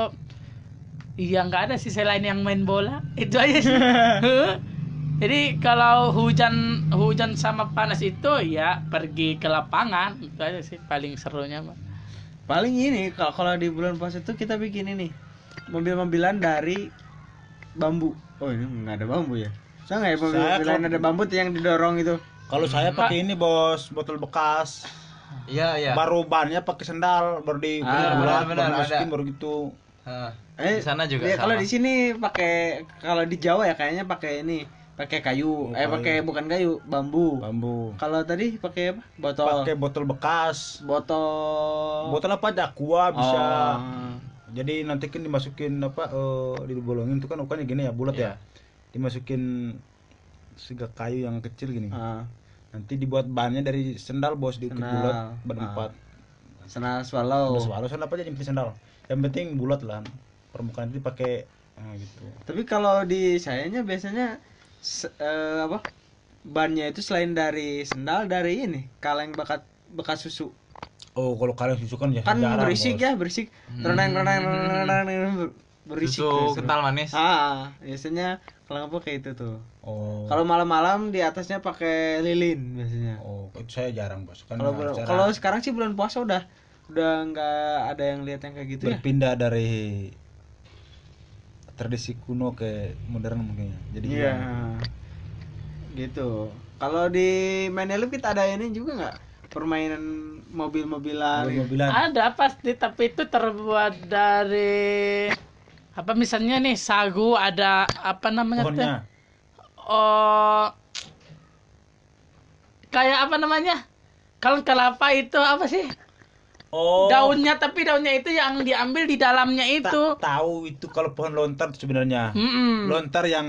ya nggak ada sih selain yang main bola itu aja sih jadi kalau hujan hujan sama panas itu ya pergi ke lapangan itu aja sih paling serunya mah Paling ini kalau kalau di bulan puasa tuh kita bikin ini mobil-mobilan dari bambu. Oh ini nggak ada bambu ya? Saya nggak ya mobil-mobilan ada bambu tuh yang didorong itu. Kalau saya pakai ini bos, botol bekas. Iya, iya. Baru bannya pakai sendal, baru di Ah, bulat, benar, baru ada. masukin, baru gitu. Heeh. Eh, Di sana juga ya, sama. kalau di sini pakai kalau di Jawa ya kayaknya pakai ini, pakai kayu. Oh, eh pakai bukan kayu, bambu. Bambu. Kalau tadi pakai apa? Botol. Pakai botol bekas. botol. Botol apa aja, aqua bisa. Oh. Jadi nanti kan dimasukin apa eh dibolongin itu kan ukurannya gini ya, bulat Iya. ya. Dimasukin sega kayu yang kecil gini. Ah, Nanti dibuat bahannya dari sendal bos diukir Sendal. bulat Ah. berempat. Senal swallow. Ada swallow sendal apa aja yang penting sendal. Yang penting bulat lah. Permukaan itu dipakai ah, gitu. Tapi kalau di sayanya biasanya se- eh, apa? Bannya itu selain dari sendal dari ini, kaleng bakat bekas susu. Oh, kalau kalian susu kan ya Kan jarang, berisik Bos. ya, berisik. Renang renang renang renang berisik. Susu kental manis. Ah, biasanya kalau apa kayak itu tuh. Oh. Kalau malam-malam di atasnya pakai lilin biasanya. Oh, itu saya jarang, Bos. Kan Kalau acara bel- kalau sekarang sih bulan puasa udah udah nggak ada yang lihat yang kayak gitu ya. berpindah dari tradisi kuno ke modern mungkin. ya. Jadi Iya. gimana? Gitu. Kalau di Menelip kita ada ini juga nggak permainan mobil-mobilan. mobil-mobilan. ada pasti tapi itu terbuat dari apa misalnya nih sagu ada apa namanya tuh Oh kayak apa namanya kalau kelapa itu apa sih Oh. daunnya tapi daunnya itu yang diambil di dalamnya ta- itu tahu itu kalau pohon lontar sebenarnya. Mm-mm. Lontar yang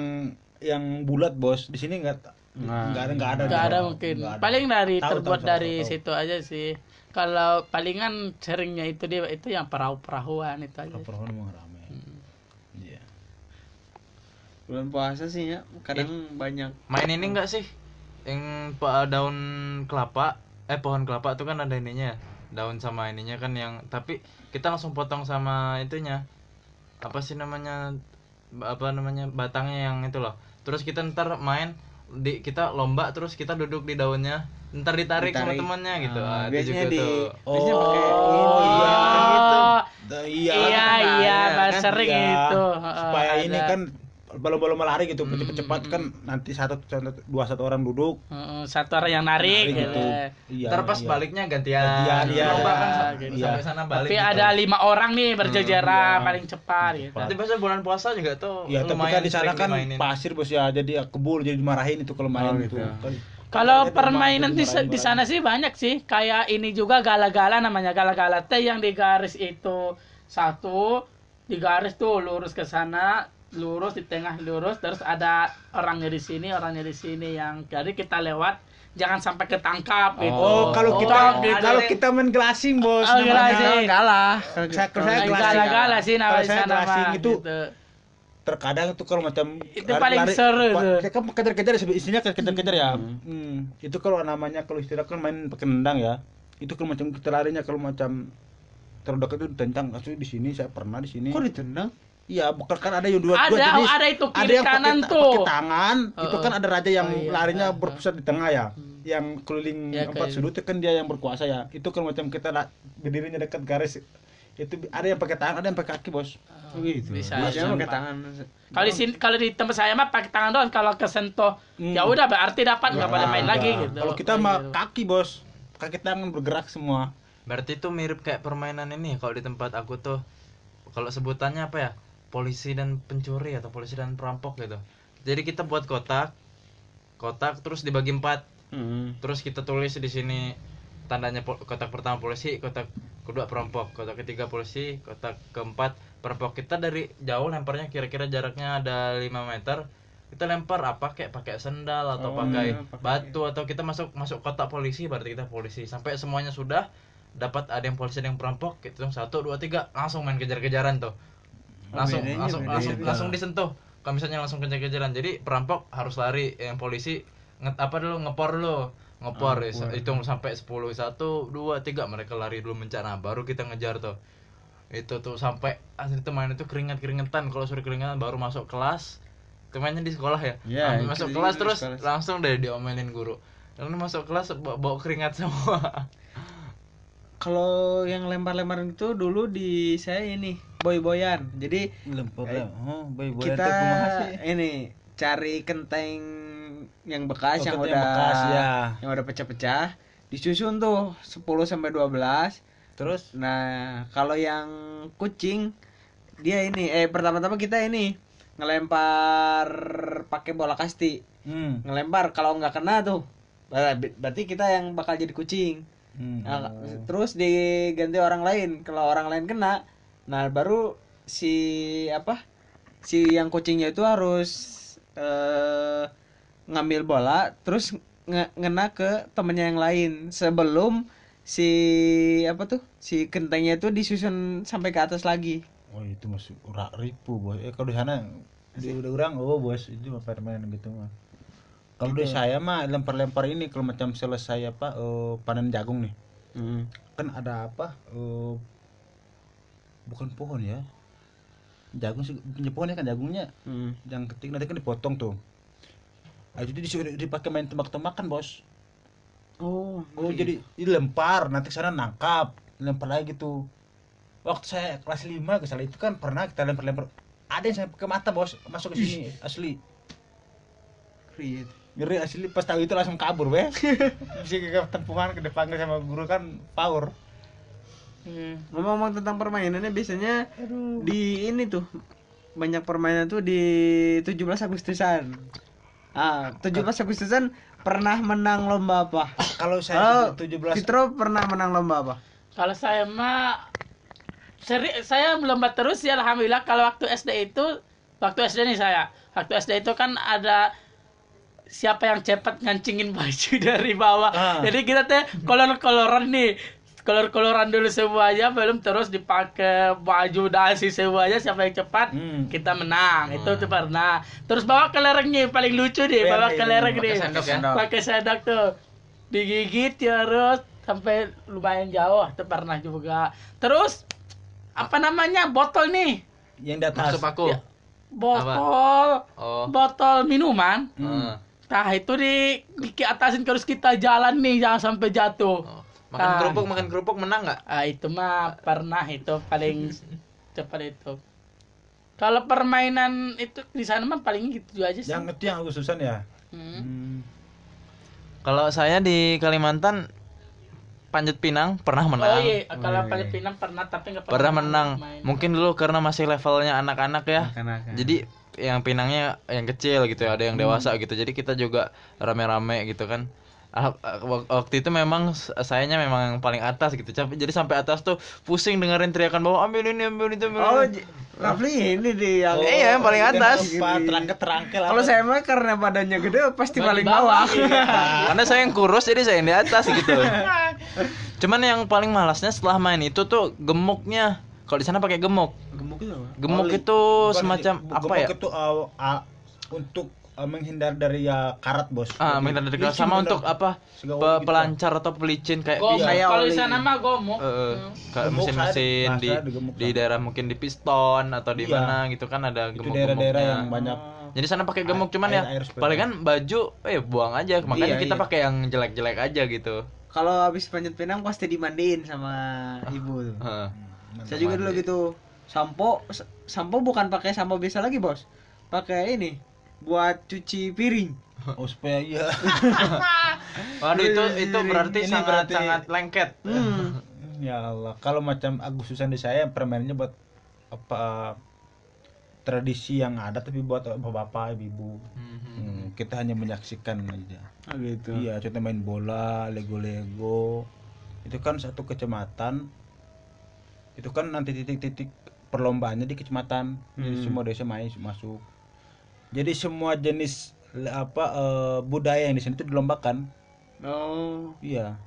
yang bulat, Bos. Di sini enggak Nah, enggak ada enggak ada. nggak ada Bos. mungkin Nggak ada. paling dari Tahu, terbuat tahu, tahu, dari tahu. situ aja sih kalau palingan seringnya itu dia itu yang perahu perahuan itu aja Pohon memang ramai. Iya. Bulan puasa sih ya kadang banyak. Main ini enggak sih? Yang daun kelapa, eh pohon kelapa tuh kan ada ininya ya. Daun sama ininya kan yang tapi kita langsung potong sama itunya. Apa sih namanya? Apa namanya? Batangnya yang itu loh. Terus kita ntar main di kita lomba terus kita duduk di daunnya ntar ditarik, sama Ditarik. temannya gitu Ah, Ah, itu biasanya juga di tuh. biasanya pakai Oh, ini iya. gitu. Da- iya. iya kan iya ada, Mas, kan? sering Iya. itu supaya Heeh, ini ada. kan balon-balon lari gitu cepat-cepat kan nanti satu, dua satu orang duduk Heeh, satu orang yang narik, narik gitu. Iya, ntar pas iya. baliknya gantian. Gantian, iya. Lomba kan Iya, sa- gitu. sampai sana balik. Tapi gitu. ada lima orang nih berjejeran paling cepat gitu. Nanti biasanya bulan puasa juga tuh Ya, tapi kan di sana kan dimainin. pasir bos ya, jadi ya kebul jadi dimarahin itu kalau main Oh, itu. gitu. Kan- Kalau permainan di, di sana sih banyak sih. Kayak ini juga gala-gala namanya gala-gala teh yang di garis itu satu di garis tuh lurus ke sana lurus di tengah lurus terus ada orangnya di sini orangnya di sini yang jadi kita lewat jangan sampai ketangkap gitu. Oh, kalau kita gitu. kalau kita main glassing bos, Oh, namanya. glassing. Kalah. Saya- kalau saya glassing. gala-gala sih Kalau namanya saya glassing itu gitu. terkadang tuh kalau macam Itu paling seru pa- tuh. Kita kan kejar-kejar istinya kejar-kejar ya. Hmm. Itu kalau namanya kalau istilah kan main pakai nendang ya. Itu kalau macam kita larinya kalau macam terdekat itu. Asli di sini saya pernah di sini. Kok ditendang? Iya, bukan kan ada yang dua Ada, dua jenis. ada itu kiri yang kanan pakai, tuh. pakai tangan, itu Oh, kan ada raja yang oh, iya. larinya oh. berpusat di tengah ya. Yang keliling Ya, empat kayak- sudut itu kan dia yang berkuasa ya. Itu kan macam kita berdirinya dekat garis. Itu ada yang pakai tangan, ada yang pakai kaki, Bos. Oh, gitu. Bisa, Biasanya bisa. pakai tangan. Kalau di sini kalau di tempat saya mah pakai tangan doang kalau kesentuh Hmm. ya udah berarti dapat nggak boleh main Nah, lagi gitu. Kalau kita mah gitu. kaki, Bos. Kaki tangan bergerak semua. Berarti itu mirip kayak permainan ini ya, kalau di tempat aku tuh kalau sebutannya apa ya? Polisi dan pencuri atau polisi dan perampok gitu. Jadi kita buat kotak. Kotak terus dibagi empat. Hmm. Terus kita tulis di sini tandanya kotak pertama polisi, kotak kedua perampok, kotak ketiga polisi, kotak keempat perampok. Kita dari jauh lemparnya kira-kira jaraknya ada 5 meter. Kita lempar apa kayak pakai sendal atau Oh, pakai pakai- batu atau kita masuk masuk kotak polisi berarti kita polisi. Sampai semuanya sudah dapat ada yang polisi ada yang perampok, kita hitung satu dua tiga langsung main kejar-kejaran tuh. Langsung bedanya langsung beda langsung, langsung disentuh. kalau misalnya langsung kejar-kejaran jadi perampok harus lari yang polisi nget apa dulu ngepor dulu. Ngepor ya, hitung sampai 10 satu dua tiga. Mereka lari dulu mencari nah, baru kita ngejar tuh. Itu tuh sampai asli itu main itu keringat keringetan kalau suruh keringetan baru masuk kelas. Itu mainnya di sekolah ya? Sampai itu masuk kelas terus sekolah. langsung deh diomelin guru. Karena masuk kelas bawa, bawa keringat semua. Kalau yang lempar-lempar itu dulu di saya ini boy-boyan. Jadi lempar Eh, oh boy boy kita ini cari kenteng yang bekas Oh, yang udah bekas, ya. yang udah pecah-pecah disusun tuh 10 sampai 12 terus nah kalau yang kucing dia ini eh pertama-tama kita ini ngelempar pakai bola kasti hmm. ngelempar kalau nggak kena tuh ber- berarti kita yang bakal jadi kucing hmm. Nah, terus diganti orang lain. Kalau orang lain kena, nah baru si apa? Si yang kucingnya itu harus eh ngambil bola terus nge- ngena ke temennya yang lain sebelum si apa tuh? Si kentengnya itu disusun sampai ke atas lagi. oh itu masuk ura ribu bos eh kalau di sana di udah orang oh bos itu mah permainan gitu mah kalau di saya mah lempar-lempar ini kalau macam selesai apa eh, panen jagung nih Hmm. kan ada apa eh, bukan pohon ya. Jagung sih punya pohon ya kan jagungnya. Hmm. yang ketik nanti kan dipotong tuh. Ah, jadi disuruh dipakai main tembak-tembakan bos. Oh, oh jadi dilempar nanti sana nangkap lempar lagi gitu waktu saya kelas 5 ke salah itu kan pernah kita lempar-lempar. Ada yang saya ke mata bos masuk ke sini asli. Iya. ngeri asli pas tahu itu langsung kabur weh. Bisa ke tempuhan ke dipanggil sama guru kan power Hmm. Ngomong-ngomong tentang permainannya biasanya di ini tuh banyak permainan tuh di 17 Agustusan. Ah, 17 Agustusan pernah menang lomba apa? kalau saya 17 Fitro pernah menang lomba apa? Kalau saya mah seri, saya lomba terus ya alhamdulillah kalau waktu SD itu waktu SD nih saya waktu SD itu kan ada siapa yang cepat ngancingin baju dari bawah Ah. jadi kita teh kolor-koloran nih kolor-koloran dulu semuanya belum terus dipakai baju dasi semuanya siapa yang cepat Hmm. kita menang. Itu tuh pernah. Terus bawa kelerengnya yang paling lucu deh Iya, bawa iya, kelereng pakai nih. sendok ya? pakai sendok tuh. Digigit terus sampai lumayan jauh itu pernah juga. Terus apa namanya botol nih. Yang di atas. Masuk aku Ya. botol. Oh. Botol minuman. Hmm. nah itu di di atasin terus kita jalan nih jangan sampai jatuh. Oh. Makan Ah. kerupuk makan kerupuk menang nggak? Ah itu mah pernah itu paling cepat itu. Kalau permainan itu di sana mah paling gitu aja sih. Yang itu yang Agustusan ya? Hmm. hmm. kalau saya di Kalimantan Panjat Pinang pernah menang. Oh iya, kalau paling pinang pernah tapi nggak pernah menang. main. mungkin dulu karena masih levelnya anak-anak ya. Anak-anak. jadi yang pinangnya yang kecil gitu ya ada yang dewasa gitu. Jadi kita juga rame-rame gitu kan waktu itu memang sayanya memang yang paling atas gitu jadi sampai atas tuh pusing dengerin teriakan bawah ambil ini ambil itu ambil Oh, ini." J- Rafli ini di yang iya, yang paling atas. terangkat terangkel Kalau saya mah karena badannya gede pasti paling Paling bawah. bawah. karena saya yang kurus jadi saya yang di atas gitu cuman yang paling malasnya setelah main itu tuh gemuknya kalau di sana pakai gemuk Gemuk itu apa? gemuk Oh, itu bukan semacam apa gemuk ya itu uh, uh, untuk uh, menghindar dari ya karat bos ah menghindar dari licin sama bener. untuk apa pe- gitu. pelancar atau pelicin kayak Saya Kalau di sana mah gomuk. Eh, kayak Gemuk mesin-mesin di di daerah mungkin di piston atau di Iya. mana gitu kan ada itu gemuk daerah-daerah yang banyak jadi sana pakai gemuk cuman Air- ya air paling kan baju eh buang aja makanya Iya, kita iya. pakai yang jelek-jelek aja gitu Kalau habis panjat pinang pasti dimandiin sama ibu tuh. Heeh. Saya juga dulu gitu. Sampo sampo bukan pakai sampo biasa lagi, Bos. Pakai ini buat cuci piring. oh supaya iya Waduh itu itu berarti Ini sangat berarti- sangat lengket. Hmm. ya Allah kalau macam Agustusan di saya permainannya buat apa tradisi yang ada tapi buat bapak-bapak ibu Mhm. Hmm, kita hanya menyaksikan aja Oh gitu. iya contoh main bola lego-lego itu kan satu kecamatan itu kan nanti titik-titik perlombaannya di kecamatan jadi Hmm. semua desa main masuk jadi semua jenis apa eh, budaya yang di sini itu dilombakan Oh. iya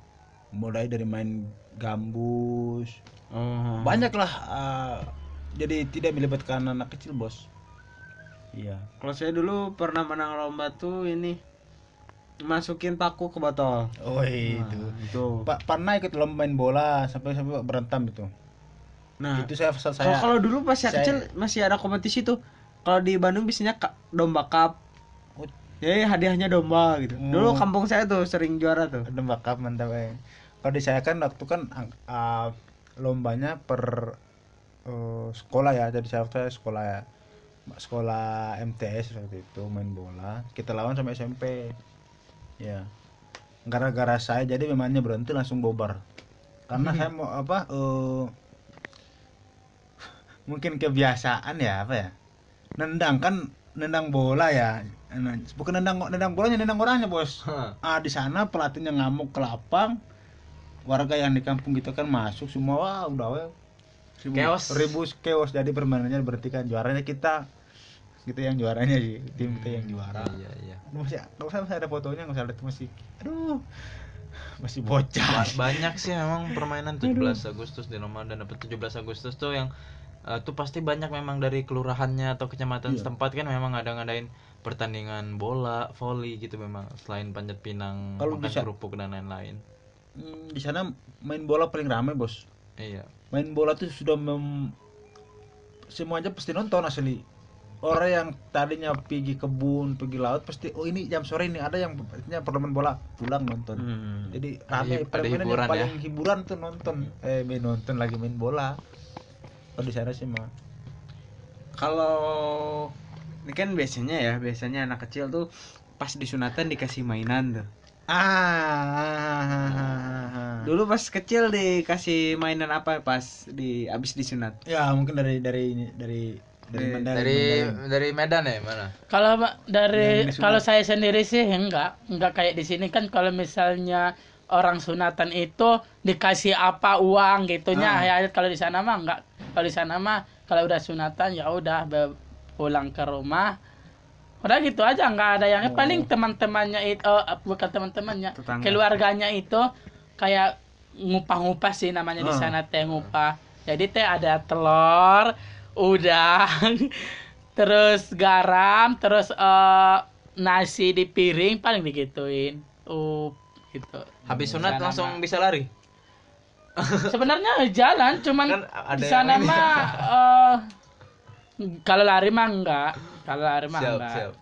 mulai dari main gambus Oh. banyak lah eh, jadi tidak melibatkan anak kecil bos iya Kalau saya dulu pernah menang lomba tuh ini masukin paku ke botol. oh itu Itu. Pak pernah ikut lomba main bola sampai sampai berantem itu Nah, itu saya saya kalau dulu pas saya saya- kecil masih ada kompetisi tuh. Kalau di Bandung biasanya domba cup. Ya hadiahnya domba gitu. Oh. Dulu kampung saya tuh sering juara tuh. ada bakap mantap eh. Kalau di saya kan waktu kan ah, lombanya per eh, sekolah ya. Jadi saya waktu saya sekolah ya. Sekolah MTS waktu itu main bola. Kita lawan sama SMP. Ya. Gara-gara saya jadi memangnya berhenti langsung bobar. Karena saya mau apa eh mungkin kebiasaan ya apa ya? Nendang kan nendang bola ya. Bukan nendang nendang bolanya, nendang orangnya, Bos. Ah di sana pelatihnya ngamuk ke lapang. Warga yang di kampung gitu kan masuk semua wah udah weh. Ribu- Chaos. ribut chaos. Jadi permainannya berarti kan juaranya kita kita yang juaranya sih. Tim kita yang juara. Iya iya. Masih nggak usah masih ada fotonya nggak usah ada masih aduh. Masih bocah. Ba- banyak sih memang permainan 17 Agustus di Ramadan. Dapat 17 Agustus tuh yang eh, tuh pasti banyak memang dari kelurahannya atau kecamatan Iya. setempat kan memang ada ngadain pertandingan bola, voli gitu memang selain panjat pinang, Kalau makan bisa- kerupuk dan lain-lain. Hmm, di sana main bola paling ramai bos Iya. main bola tuh sudah mem... semuanya pasti nonton asli orang yang tadinya pergi kebun pergi laut pasti oh ini jam sore ini ada yang artinya perlombaan bola pulang nonton Hmm. jadi ada permainan yang paling hiburan tuh nonton eh main nonton lagi main bola kalau di sana sih mah Kalau ini kan biasanya ya, biasanya anak kecil tuh pas disunatan dikasih mainan tuh. ah Dulu pas kecil dikasih mainan apa pas di abis disunat? ya mungkin dari dari ini dari dari Dari- Mandailing, Dari dari Medan ya mana? Kalau ma- dari kalau saya sendiri sih enggak, enggak kayak di sini kan kalau misalnya orang sunatan itu dikasih apa uang gitunya Ah. ya kalau di sana mah enggak. Kalau di sana mah kalau udah sunatan ya udah pulang ke rumah. Udah gitu aja enggak ada yang Oh. paling teman-temannya itu eh, bukan teman-temannya, keluarganya itu kayak ngupah-ngupah sih namanya di Ah. sana teh ngupah. Jadi teh ada telur, udang, terus garam, terus eh, nasi di piring paling digituin. Uh, gitu. Habis sunat langsung bisa lari. Sebenarnya jalan, cuman Kan di sana mah eh, kalau lari mah enggak. Kalau lari mah Siap, enggak. siap.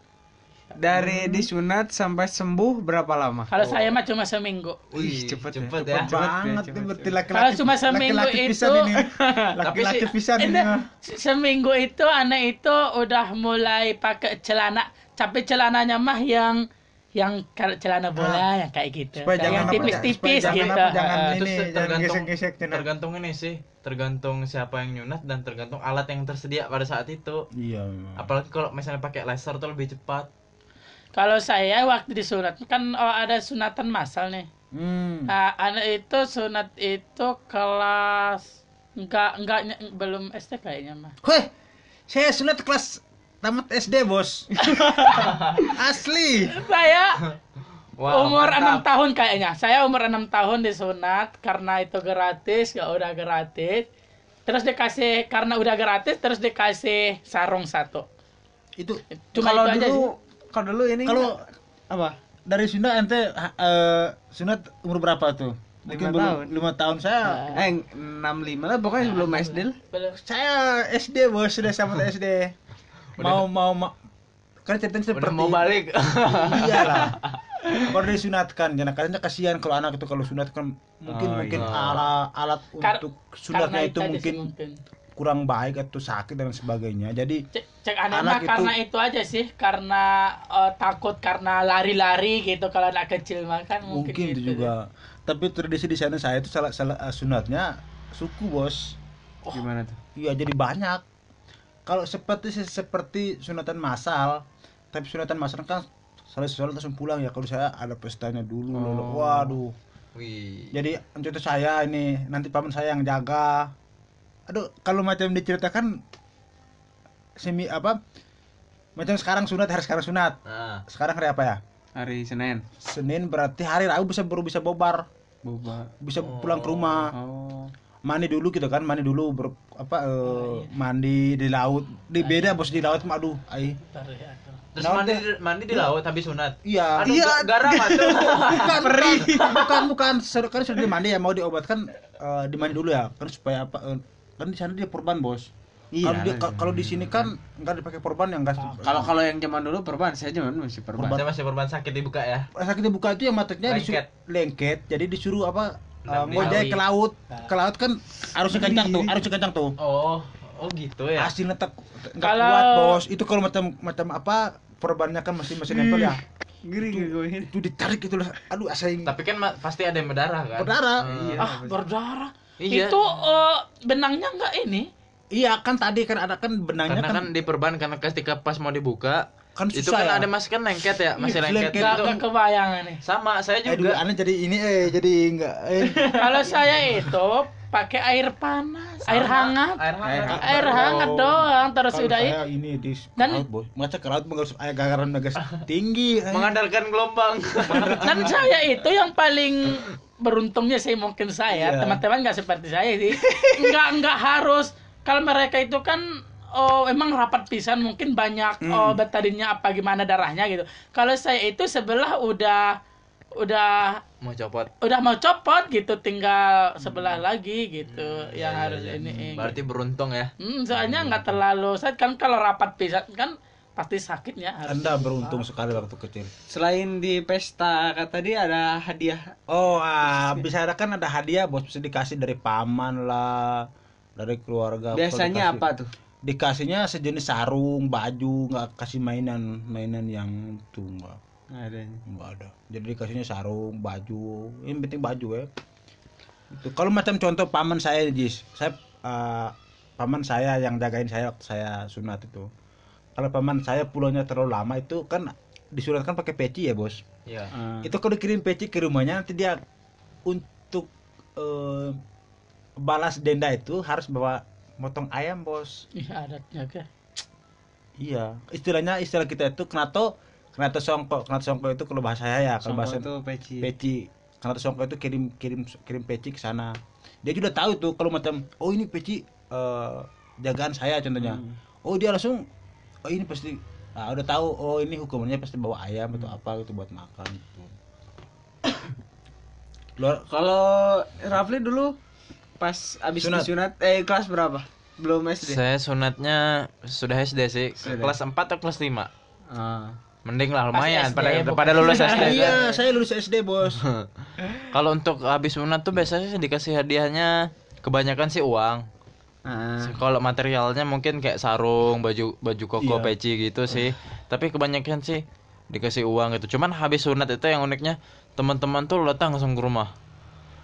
Dari disunat sampai sembuh berapa lama? Kalau saya mah cuma seminggu. Wih, cepet, cepet ya. ya. Cepet banget cepet, nih berarti cepet. laki-laki Kalau cuma seminggu laki-laki itu- pisan ini laki-laki pisan ini seminggu itu anak itu udah mulai pakai celana, tapi celananya mah yang yang celana bola yang kayak gitu. supaya Kayak jangan yang tipis-tipis gitu. jangan apa, jangan Heeh. ini Terus jangan tergantung gesek-gesek Cina. tergantung ini sih, tergantung siapa yang nyunat dan tergantung alat yang tersedia pada saat itu. iya memang. Apalagi kalau misalnya pakai laser tuh lebih cepat. Kalau saya waktu disunat kan oh, ada sunatan massal nih. hmm. Nah, anak itu sunat itu kelas enggak enggak belum SD kayaknya mah. Weh, saya sunat kelas tamat SD bos asli Saya Wow, umur enam tahun kayaknya. Saya umur enam tahun disunat karena itu gratis, ya udah gratis. Terus dikasih karena udah gratis terus dikasih sarung satu. itu Cuma Kalau itu dulu, kalau dulu ini kalau apa? dari Sunda ente eh, sunat umur berapa tuh mungkin Lima belum tahun. lima tahun saya Nah. Eh, 65 lah pokoknya sebelum SD lah. Belum. saya SD bos sudah sama SD mau mau ma- kan ceritanya Udah seperti mau balik. iyalah kalau disunatkan jangan katanya kasihan kalau anak itu kalau sunat kan mungkin Oh, mungkin iya. alat alat Kar- untuk sunatnya karena itu aja mungkin sih mungkin. kurang baik atau sakit dan sebagainya jadi Cek, cek Anak mah itu- karena itu aja sih karena eh, takut karena lari-lari gitu kalau anak kecil mah kan mungkin, mungkin gitu. itu juga tapi tradisi di sana saya itu salah salah eh, sunatnya suku bos Gimana tuh? iya jadi banyak kalau seperti seperti sunatan massal tapi sunatan massal kan selesai sholat langsung pulang ya kalau saya ada pestanya dulu. Oh. waduh Wih. jadi contoh saya ini nanti paman saya yang jaga aduh kalau macam diceritakan semi apa macam sekarang sunat hari sekarang sunat Nah, sekarang hari apa ya Hari Senin. Senin berarti hari Rabu bisa baru bisa bobar Boba. bisa pulang ke rumah Oh. Mandi dulu gitu kan mandi dulu ber, apa Oh, iya. mandi di laut di beda bos di laut mah aduh ai ya. Terus Nah, mandi mandi di laut habis sunat. iya Aduh, ga- garam atuh. bukan bukan bukan bukan kan sudah dimandi ya mau diobatkan eh, dimandi dulu ya kan supaya apa eh, kan di sana dia perban bos Iya, kalau di, iya. ka- kalau di sini kan nggak dipakai perban yang gas Kalau kalau yang zaman dulu perban, saya zaman masih perban. Saya masih korban sakit dibuka ya. sakit dibuka itu yang mateknya disuruh Lengket. lengket jadi disuruh apa uh, ngojek Lawi. ke laut ke laut kan harusnya kencang tuh harusnya kencang tuh Oh, oh gitu ya. hasilnya tak nggak Kalau- kuat bos itu kalau macam macam apa perbannya kan masih masih nempel ya Giri gue itu ditarik itu lah aduh asaing Tapi kan pasti ada yang berdarah kan? berdarah Hmm. Ah, berdarah. Iya. Itu eh, benangnya enggak ini? iya kan tadi kan ada kan benangnya Karena kan, kan di perban karena ketika pas mau dibuka Kan itu susah kan ya. ada masih kan lengket ya, masih Iya, lengket lengket. itu. Kebayang ini. Sama, saya eh dulu juga. aneh jadi ini eh jadi enggak eh Kalau saya itu pakai air panas, air Sama, hangat. Air hangat. Air hangat doang terus Kalau udah saya ini di Dan- laut bos masa ke laut mengurus air gagaran gas tinggi eh. Mengandalkan gelombang. Dan saya itu yang paling beruntungnya sih mungkin saya, Iya. teman-teman nggak seperti saya sih. Nggak nggak harus kalau mereka itu kan oh emang rapat pisan mungkin banyak Hmm. oh betadinnya apa gimana darahnya gitu. Kalau saya itu sebelah udah udah mau copot. udah mau copot gitu tinggal sebelah lagi gitu yang harus ini Berarti beruntung ya. Hmm, soalnya nggak terlalu sakit kan kalau rapat pisan kan pasti sakitnya harus anda beruntung sekali waktu kecil Selain di pesta kata tadi ada hadiah. Oh, ah, bisa ada kan ada hadiah bos bisa dikasih dari paman lah, dari keluarga. Biasanya apa tuh? Dikasihnya sejenis sarung, baju, nggak kasih mainan, mainan yang itu nggak, ada. nggak ada. Jadi dikasihnya sarung, baju, yang penting baju ya. Itu kalau macam contoh paman saya, Jis, saya ah, paman saya yang jagain saya waktu saya sunat itu. Kalau paman saya pulangnya terlalu lama itu kan disuratkan pakai peci ya bos Iya. Ah. itu kalau dikirim peci ke rumahnya nanti dia untuk eh, balas denda itu harus bawa motong ayam bos Iya adatnya ke. iya istilahnya istilah kita itu kenato kenato songko kenato songko itu kalau bahasa saya ya kalau bahasa itu peci. peci kenato songko itu kirim kirim kirim peci ke sana dia juga tahu tuh kalau macam oh ini peci eh, jagaan saya contohnya Hmm. oh dia langsung oh ini pasti ah, udah tahu oh ini hukumannya pasti bawa ayam atau Hmm. apa gitu buat makan gitu. Luar, Kalau Rafli dulu pas abis Sunat. disunat eh kelas berapa? Belum SD. Saya sunatnya sudah SD sih, Sudah. kelas 4 atau kelas 5. Ah. Mending lah lumayan SD, pada bukan. pada lulus SD. iya saya lulus SD bos Kalau untuk habis sunat tuh biasanya sih dikasih hadiahnya kebanyakan sih uang. Ah. Kalau materialnya mungkin kayak sarung, baju baju koko, Iya. peci gitu sih. Tapi kebanyakan sih dikasih uang gitu. Cuman habis sunat itu yang uniknya teman-teman tuh datang langsung ke rumah.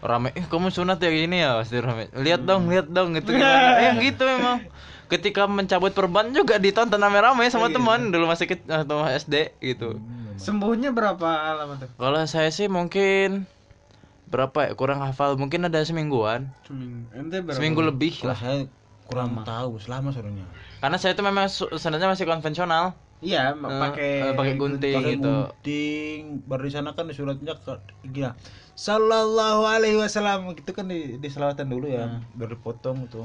Rame, eh kamu sunat ya gini ya pasti rame. Lihat dong, lihat dong gitu gimana. Eh, yang gitu emang. Ketika mencabut perban juga ditonton rame-rame sama teman dulu masih ke atau SD gitu. Sembuhnya berapa lama tuh? Kalau saya sih mungkin berapa ya kurang hafal mungkin ada semingguan Seminggu. Ente berapa? seminggu lebih lah saya kurang tahu selama sebenarnya karena saya itu memang sebenarnya masih konvensional Iya, Eh, pakai pakai gunting pakai gitu. gunting. Baru di sana kan suratnya gila. Sallallahu alaihi wasallam. Gitu kan di, di selawatan dulu ya baru dipotong tuh.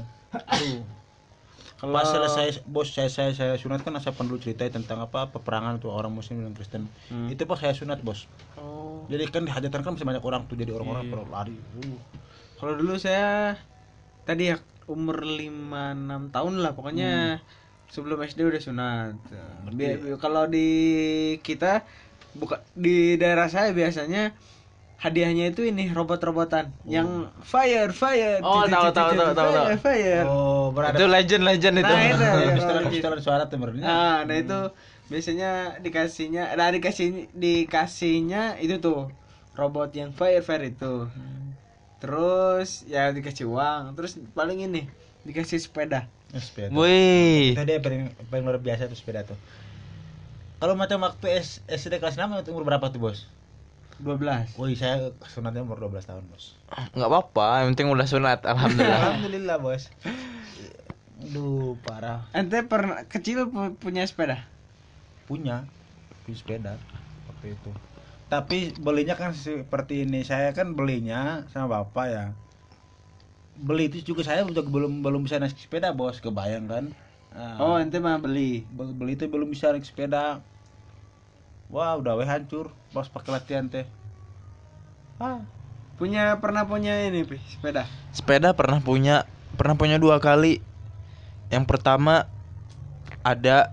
Kalau pas selesai bos saya saya saya sunat kan saya dulu ceritain tentang apa peperangan tuh orang muslim dan kristen. Hmm. itu pas saya sunat bos. Oh. jadi kan dihajatan kan masih banyak orang tuh jadi orang-orang pada lari. Uh. Kalau dulu saya tadi ya umur 5 6 tahun lah pokoknya sebelum SD udah sunat. Bi- Kalau di kita buka di daerah saya biasanya hadiahnya itu ini robot-robotan yang fire fire. Oh, tahu, tahu, tahu, tahu, fire, tahu. fire. oh berada itu legend legend itu Nah, itu. pistolan pistolan suara tuh berarti Nah, nah itu biasanya dikasihnya, nah dikasih dikasihnya itu tuh robot yang fire fire itu. Terus ya dikasih uang, terus paling ini dikasih sepeda. Sepeda wih. Itu dia paling paling luar biasa tuh sepeda tuh. Kalau macam waktu S, SD kelas 6 itu umur berapa tuh bos? 12. Woi saya sunatnya umur 12 tahun bos. Nggak apa-apa yang penting udah sunat alhamdulillah. Alhamdulillah bos. Aduh parah. Ente pernah kecil pu- punya sepeda? Punya Punya sepeda Waktu itu. Tapi belinya kan seperti ini Saya kan belinya sama bapak ya beli itu juga saya juga belum belum bisa naik sepeda bos kebayang kan Ah, Oh, ente mah beli. be- beli itu belum bisa naik sepeda wah udah weh hancur pas pakai latihan teh ah Punya pernah punya ini, Pi, sepeda. Sepeda pernah punya, pernah punya dua kali. Yang pertama ada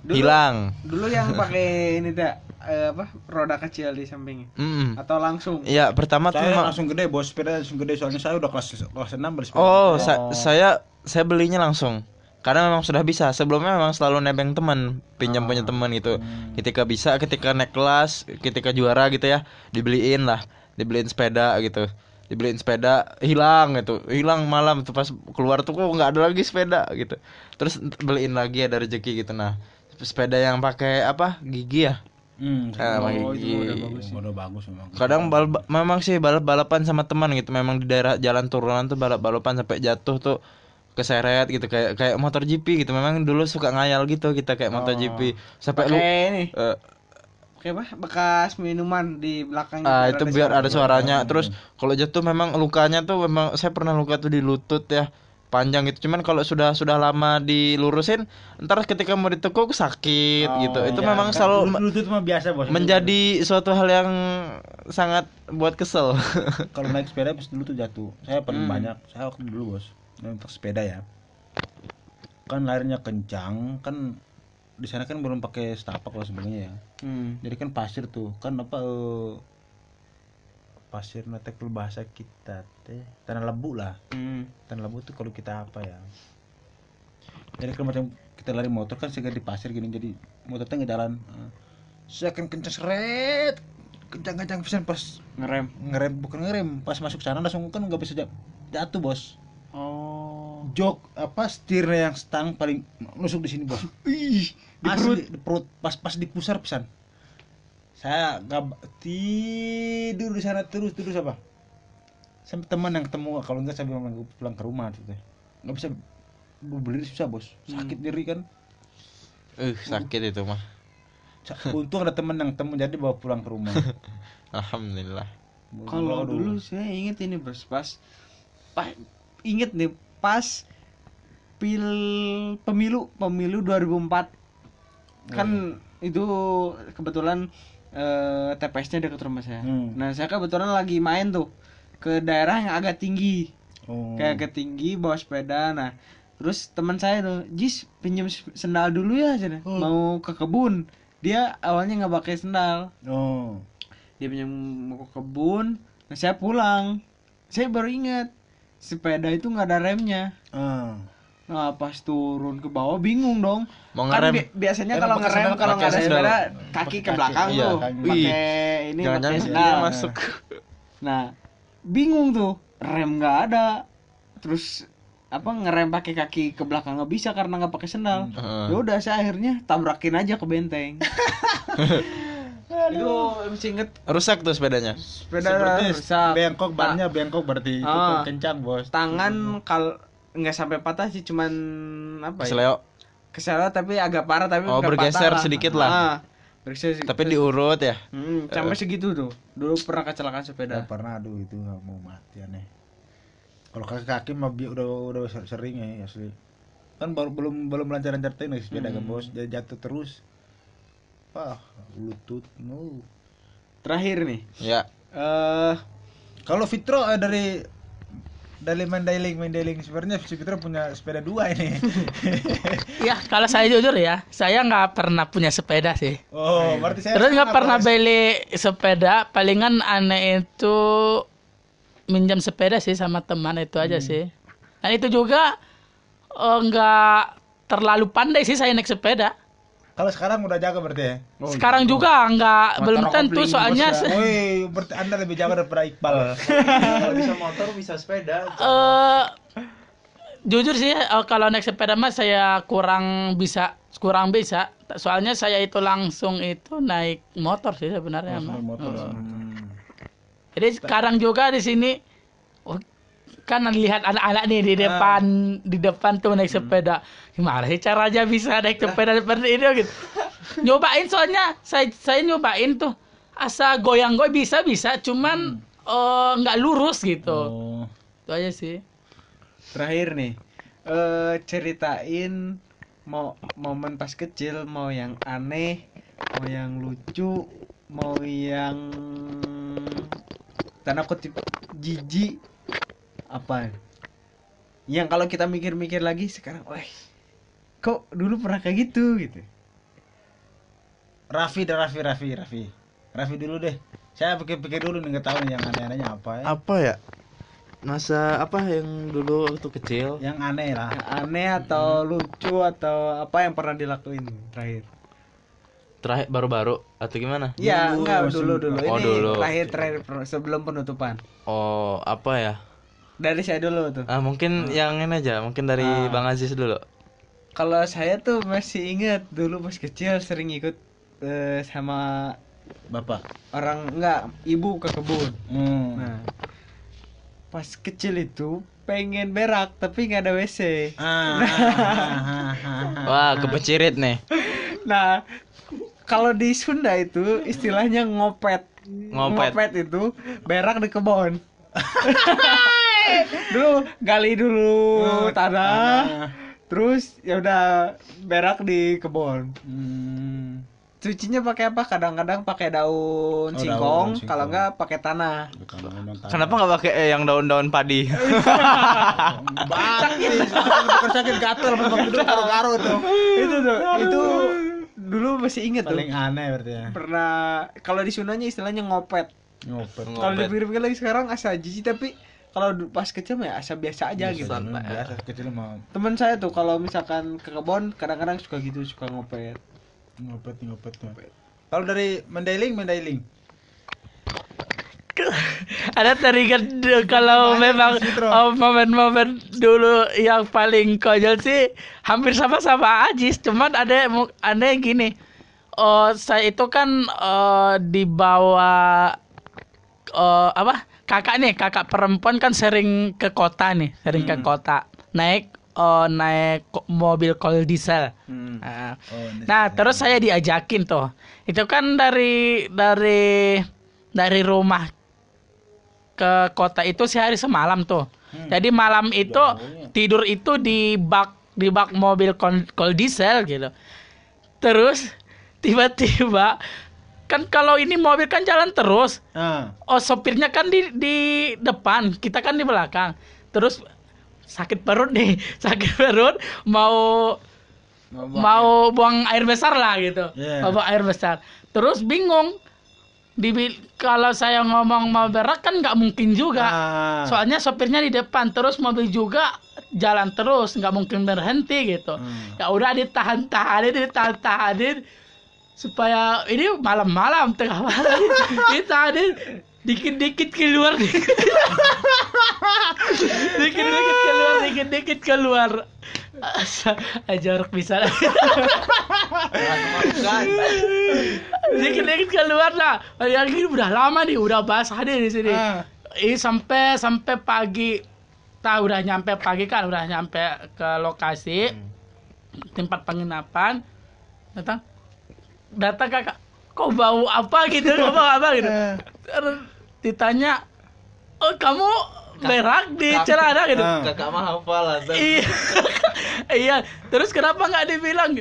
Dulu- hilang. Dulu yang pakai ini tak eh, apa? Roda kecil di sampingnya. Mm. Atau langsung. Iya, pertama tuh saya memang- langsung gede bos sepeda langsung gede soalnya saya udah kelas kelas enam beli sepeda Oh, sa- saya saya belinya langsung. Karena memang sudah bisa. Sebelumnya memang selalu nebeng teman, pinjam punya teman gitu. Ketika bisa, ketika naik kelas, ketika juara gitu ya, dibeliin lah, dibeliin sepeda gitu. Dibeliin sepeda hilang gitu. Hilang malam tuh pas keluar tuh kok nggak ada lagi sepeda gitu. Terus beliin lagi ada rezeki gitu. Nah, sepeda yang pakai apa? Gigi ya. Hmm, Ah, pakai Oh, gigi. itu udah bagus sih. udah bagus memang Kadang balap memang sih balap balapan sama teman gitu. Memang di daerah jalan turunan tuh balap balapan sampai jatuh tuh keseret gitu kayak kayak motor GP gitu. Memang dulu suka ngayal gitu kita kayak motor GP sampai lu ini. eh, Pakai apa? Bekas minuman di belakang. ah itu biar ada suaranya. Hmm. Terus kalau jatuh memang lukanya tuh memang saya pernah luka tuh di lutut ya panjang gitu. Cuman kalau sudah sudah lama dilurusin ntar ketika mau ditekuk sakit gitu. Itu ya, memang kan selalu lutut- lutut mah biasa bos. menjadi suatu hal yang sangat buat kesel. Kalau naik sepeda pas dulu tuh jatuh. Saya paling Hmm. banyak saya waktu dulu bos naik sepeda ya. Kan larinya kencang kan di sana kan belum pakai setapak lah sebenarnya ya. Hmm. jadi kan pasir tuh. Kan apa eh, pasir natek bahasa kita teh tanah lebu lah Hmm. tanah lebu tuh kalau kita apa ya jadi kalau macam kita lari motor kan segera di pasir gini jadi motornya nggak jalan Eh, saya akan kencang seret kencang-kencang pisan pas Ngerem. ngerem bukan ngerem pas masuk sana langsung kan nggak bisa jat- jatuh bos Oh. jok apa setirnya yang stang paling nusuk di sini bos Ih, di perut. di perut pas pas di pusar pisan saya nggak tidur di sana terus terus apa sampai teman yang ketemu kalau enggak saya bilang "Gua pulang ke rumah gitu teh nggak bisa berdiri susah bos. Sakit diri kan? Uh sakit itu mah. Untung ada teman yang temu jadi bawa pulang ke rumah. Alhamdulillah. Kalau dulu saya inget ini bos pas, pas inget nih pas pil pemilu pemilu 2004 kan itu kebetulan eh, TPS-nya dekat rumah saya. Hmm. Nah saya kebetulan lagi main tuh ke daerah yang agak tinggi, oh. kayak ke tinggi bawa sepeda. Nah terus teman saya tuh, Jis pinjam sendal dulu ya, cina. Hmm. mau ke kebun. Dia awalnya nggak pakai sendal oh dia pinjam mau ke kebun nah saya pulang saya baru ingat sepeda itu nggak ada remnya ah nah pas turun ke bawah bingung dong. Mau kan ngerem. bi- biasanya Kan kalau ngerem kalau nggak ada sepeda kaki ke belakang kaki, iya, tuh. Pakai ini pakai sendal masuk nah bingung tuh. Rem nggak ada. Terus apa ngerem pakai kaki ke belakang nggak bisa karena nggak pakai sendal Heeh. ya udah saya akhirnya tabrakin aja ke benteng. Itu masih inget. Rusak tuh sepedanya? Sepeda Seperti rusak. Bengkok bannya bengkok berarti itu Ah. kan kencang bos. Tangan kal nggak sampai patah sih cuman apa ya? Kesleo tapi agak parah tapi Oh, bergeser patah sedikit lah. Ah, bergeser sedikit. tapi diurut ya? Hmm, sampai segitu tuh. Dulu pernah kecelakaan Udah sepeda pernah aduh itu mau mati aneh. Kalau kaki kaki mah udah udah ser- sering ya asli. Kan baru belum belum lancar lancar tuh naik sepeda kan bos jadi jatuh terus. Wah lutut no terakhir nih. Ya. Eh kalau Fitro eh, dari dari Mandailing Mandailing sebenarnya si Fitro punya sepeda dua ini Ya, kalau saya jujur ya, saya nggak pernah punya sepeda sih. oh berarti saya Terus nggak pernah beli sepeda, palingan aneh itu minjam sepeda sih sama teman itu aja sih. Dan itu juga eh, nggak terlalu pandai sih saya naik sepeda. Kalau sekarang udah jago berarti ya Sekarang juga nggak belum tentu soalnya Woi, berarti anda lebih jago daripada Iqbal. kalau bisa motor bisa sepeda eh jujur sih eh, kalau naik sepeda mah saya kurang bisa kurang bisa. Soalnya saya itu langsung itu naik motor sih sebenarnya. mah. motor. Jadi sekarang juga di sini oh, kan lihat anak-anak nih di depan di depan tuh naik sepeda. Gimana sih caranya bisa naik sepeda seperti itu gitu. Nyobain soalnya saya saya nyobain tuh asa goyang-goy bisa bisa cuman eh, nggak lurus gitu. Oh. itu aja sih Terakhir nih. Eh ceritain mau momen pas kecil mau yang aneh, mau yang lucu, mau yang tanda kutip jijik apa yang kalau kita mikir-mikir lagi sekarang wah kok dulu pernah kayak gitu? Gitu. Raffi dan Raffi Raffi Raffi. Raffi dulu deh. Saya pikir-pikir dulu nih nggak tahu nih yang aneh-anehnya apa ya. Apa ya? Masa apa yang dulu waktu kecil? yang aneh lah. Yang aneh atau lucu atau apa yang pernah dilakuin terakhir? Terakhir baru-baru atau gimana? ya Dulu, enggak dulu dulu. Oh, ini dulu. terakhir terakhir sebelum penutupan. Oh, apa ya? Dari saya dulu tuh Ah, mungkin yang ini aja, mungkin dari Ah. Bang Aziz dulu. kalau saya tuh masih inget dulu pas kecil sering ikut eh, sama bapak orang enggak ibu ke kebun hmm. nah pas kecil itu pengen berak tapi nggak ada wc Ah, ah, ah, ah, ah. Wah, kepecirit nih. nah kalau di Sunda itu istilahnya ngopet Ngopet. itu berak di kebun dulu gali dulu Oh, tanah. tanah. terus ya udah berak di kebun. Hmm. cucinya pakai apa? Kadang-kadang pakai daun daun, singkong daun kalau enggak pakai tanah. Kenapa nggak pakai eh, yang daun-daun padi? sakit bukan sakit gatel itu karo-karo tuh itu. Tuh itu dulu masih inget tuh. Paling aneh berarti ya. Pernah kalau di Sundanya istilahnya ngopet. Ngopet kalau dipikir-pikir lagi sekarang asa jijik tapi kalau pas kecil mah ya asa biasa aja gitu. Santai. biasa. kecil mah. Teman saya tuh kalau misalkan ke kebun kadang-kadang suka gitu suka ngopet. Ngopet ngopet tuh. Kalau dari Mandailing Mandailing ada teringat kalau memang oh, momen-momen dulu yang paling konyol sih hampir sama-sama Ajis cuman ada ada yang gini. Oh saya itu kan eh, dibawa eh, apa kakak nih kakak perempuan kan sering ke kota nih sering ke Hmm. kota naik eh, naik mobil kol diesel hmm. Nah, oh, Nah, terus saya diajakin tuh. Itu kan dari dari dari rumah ke kota itu sehari semalam tuh. Hmm. Jadi malam itu Jauhnya. tidur itu di bak di bak mobil kol, kol diesel gitu. Terus tiba-tiba kan kalau ini mobil kan jalan terus. ah Oh, sopirnya kan di di depan, kita kan di belakang. Terus sakit perut nih, sakit perut mau mau buang air besar lah gitu Iya. mau buang air besar terus bingung Dibil kalau saya ngomong mau berak kan nggak mungkin juga ah soalnya sopirnya di depan terus mobil juga jalan terus nggak mungkin berhenti gitu Hmm. ya udah ditahan tahanin ditahan tahanin supaya ini malam-malam tengah malam. Ditahanin dikit-dikit keluar. Dikit dikit-dikit keluar dikit-dikit keluar. Asa- jorok bisa. Dikit-dikit keluar lah. Yang ini udah lama nih udah basah nih di sini. Ah. ini sampai sampai pagi. Tahu udah nyampe pagi kan udah nyampe ke lokasi. Tempat penginapan. Datang datang kakak kok bau apa gitu? Kok bau apa gitu? Terus ditanya oh kamu berak di celana gitu. Ah. Kakak mah hafal lah. iya. Iya. Terus kenapa nggak dibilang?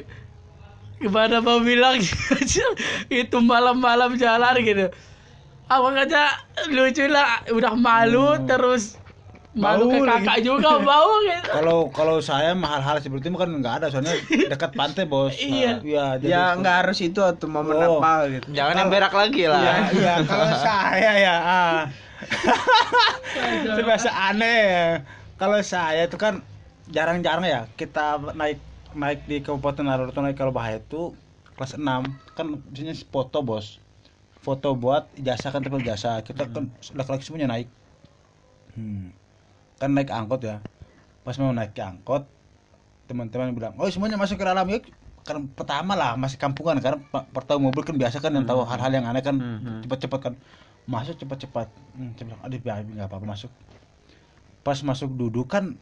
Gimana mau bilang? Itu malam-malam jalan gitu. Apa kata lucu lah. Udah malu terus malu ke kakak juga bau gitu kalau kalau saya mah hal-hal seperti itu kan nggak ada soalnya dekat pantai bos Iya. iya jadi- ya nggak harus itu atau momen Oh. apa gitu Jangan yang berak lagi lah. Iya, iya. Kalau saya ya, ah. itu biasa aneh. ya. Kalau saya itu kan jarang-jarang ya kita naik naik di Kabupaten Naruto naik kalau bahaya itu kelas 6 kan biasanya foto bos foto buat ijazah kan triple jasa kita kan laki-laki semuanya naik hmm. Kan naik angkot ya. Pas mau naik ke angkot teman-teman bilang oh semuanya masuk ke dalam. Yuk kan pertama lah masih kampungan karena pertama mobil kan biasa kan yang tahu hal-hal yang aneh kan Hmm. cepat-cepat kan. Masuk cepat-cepat. Hmm, saya bilang aduh biar nggak apa-apa masuk. Pas masuk duduk kan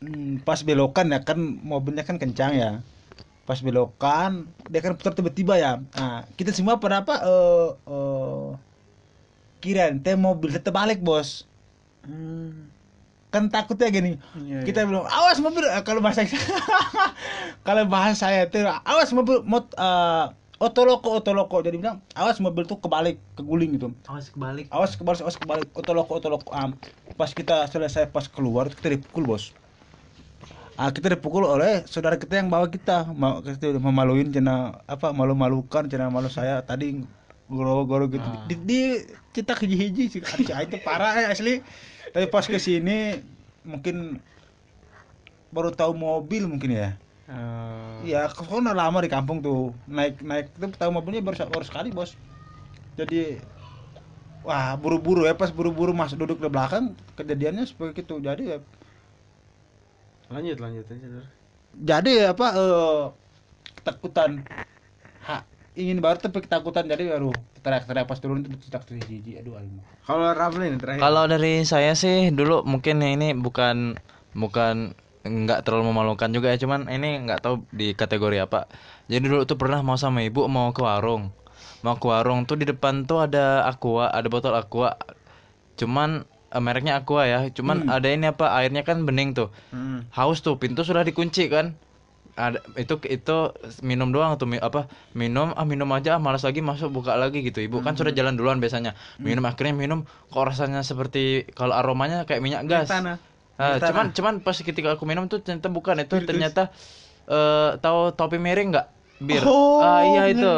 hmm, pas belokan ya kan mobilnya kan kencang ya. Pas belokan dia kan putar tiba-tiba ya. Nah kita semua pada apa eh eh kirain teh mobil tetap balik bos. Hmm. Kan takutnya gini Iya, kita bilang awas mobil. Eh, kalau bahasa kalau bahasa saya itu awas mobil mot eh, otoloko otoloko jadi bilang awas mobil tuh kebalik keguling gitu. Awas kebalik. awas kebalik awas kebalik otoloko otoloko am pas kita selesai pas keluar kita dipukul bos. Ah kita dipukul oleh saudara kita yang bawa kita. Mau kita udah memaluin cina apa malu malukan cina malu saya tadi goro goro gitu. Ah. di, di kita hiji hiji sih itu parah eh, asli tapi pas ke sini mungkin baru tahu mobil mungkin ya Eh, Iya, kau udah lama di kampung tuh. Naik naik itu tahu mobilnya baru baru sekali, Bos. Jadi wah, buru-buru ya pas buru-buru masuk duduk di belakang kejadiannya seperti itu. Jadi ya lanjut lanjut aja. Jadi apa eh ketakutan. Ha, ingin baru tapi ketakutan jadi baru teriak-teriak pas turun itu tidak terjiji. Aduh, aing. Kalau Rafli nih terakhir. Kalau dari saya sih dulu mungkin ini bukan bukan nggak terlalu memalukan juga ya cuman ini nggak tahu di kategori apa. Jadi dulu tuh pernah mau sama ibu mau ke warung. Mau ke warung tuh di depan tuh ada aqua, ada botol aqua. Cuman eh, mereknya aqua ya. Cuman ada ini apa airnya kan bening tuh. Hmm. Haus tuh pintu sudah dikunci kan. Ada itu itu minum doang tuh mi- apa minum ah minum aja ah malas lagi masuk buka lagi gitu. Ibu kan sudah jalan duluan biasanya. Minum akhirnya minum kok rasanya seperti kalau aromanya kayak minyak gas. Ah, cuman cuman pas ketika aku minum tuh ternyata bukan itu ternyata eh tahu topi miring nggak bir. Oh, ah iya itu.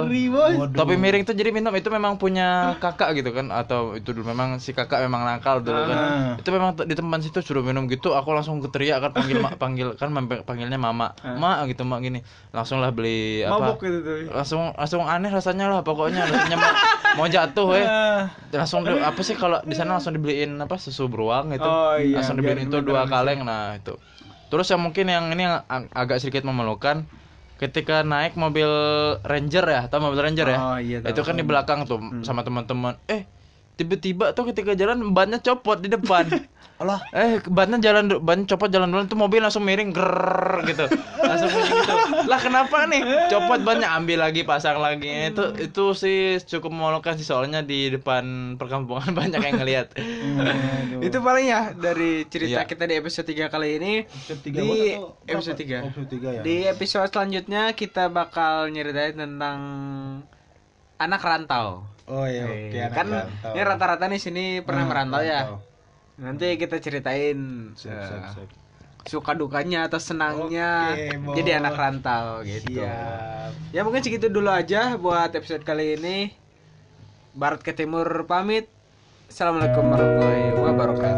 topi miring tuh jadi minum itu memang punya kakak gitu kan atau itu dulu memang si kakak memang nakal dulu kan. Ah. itu memang di tempat situ suruh minum gitu aku langsung keteriak kan panggil ma- panggil kan panggilnya mama. Mak gitu mak gini langsung lah beli apa? Mabuk gitu tuh. langsung langsung aneh rasanya lah pokoknya rasanya mau, mau jatuh ya langsung di- apa sih kalau di sana langsung dibeliin apa susu beruang itu Oh, iya, langsung dibeliin itu dua kaleng nah itu. Terus yang mungkin yang ini yang ag- agak sedikit memalukan ketika naik mobil Ranger ya atau mobil Ranger ya? Oh, iya, tahu. itu kan di belakang tuh sama teman-teman. Eh tiba-tiba tuh ketika jalan bannya copot di depan Allah. Eh, bannya jalan ban copot jalan duluan tuh mobil langsung miring ger gitu. Langsung miring gitu. Lah kenapa nih? Copot bannya ambil lagi, pasang lagi. Itu itu sih cukup memalukan sih soalnya di depan perkampungan banyak yang ngelihat. Itu paling ya dari cerita Iya. kita di episode 3 kali ini. Episode tiga di Bos, atau episode berapa? 3. Episode tiga ya. Di episode selanjutnya kita bakal nyeritain tentang anak rantau. Oh iya, Eh, oke. anak kan rantau. ini rata-rata nih sini pernah Ah, merantau ya. Nanti kita ceritain Sip, eh, sip, sip. suka dukanya atau senangnya Bos. jadi anak rantau gitu. Siap. Ya mungkin segitu dulu aja buat episode kali ini. Barat ke timur pamit. Assalamualaikum warahmatullahi wabarakatuh.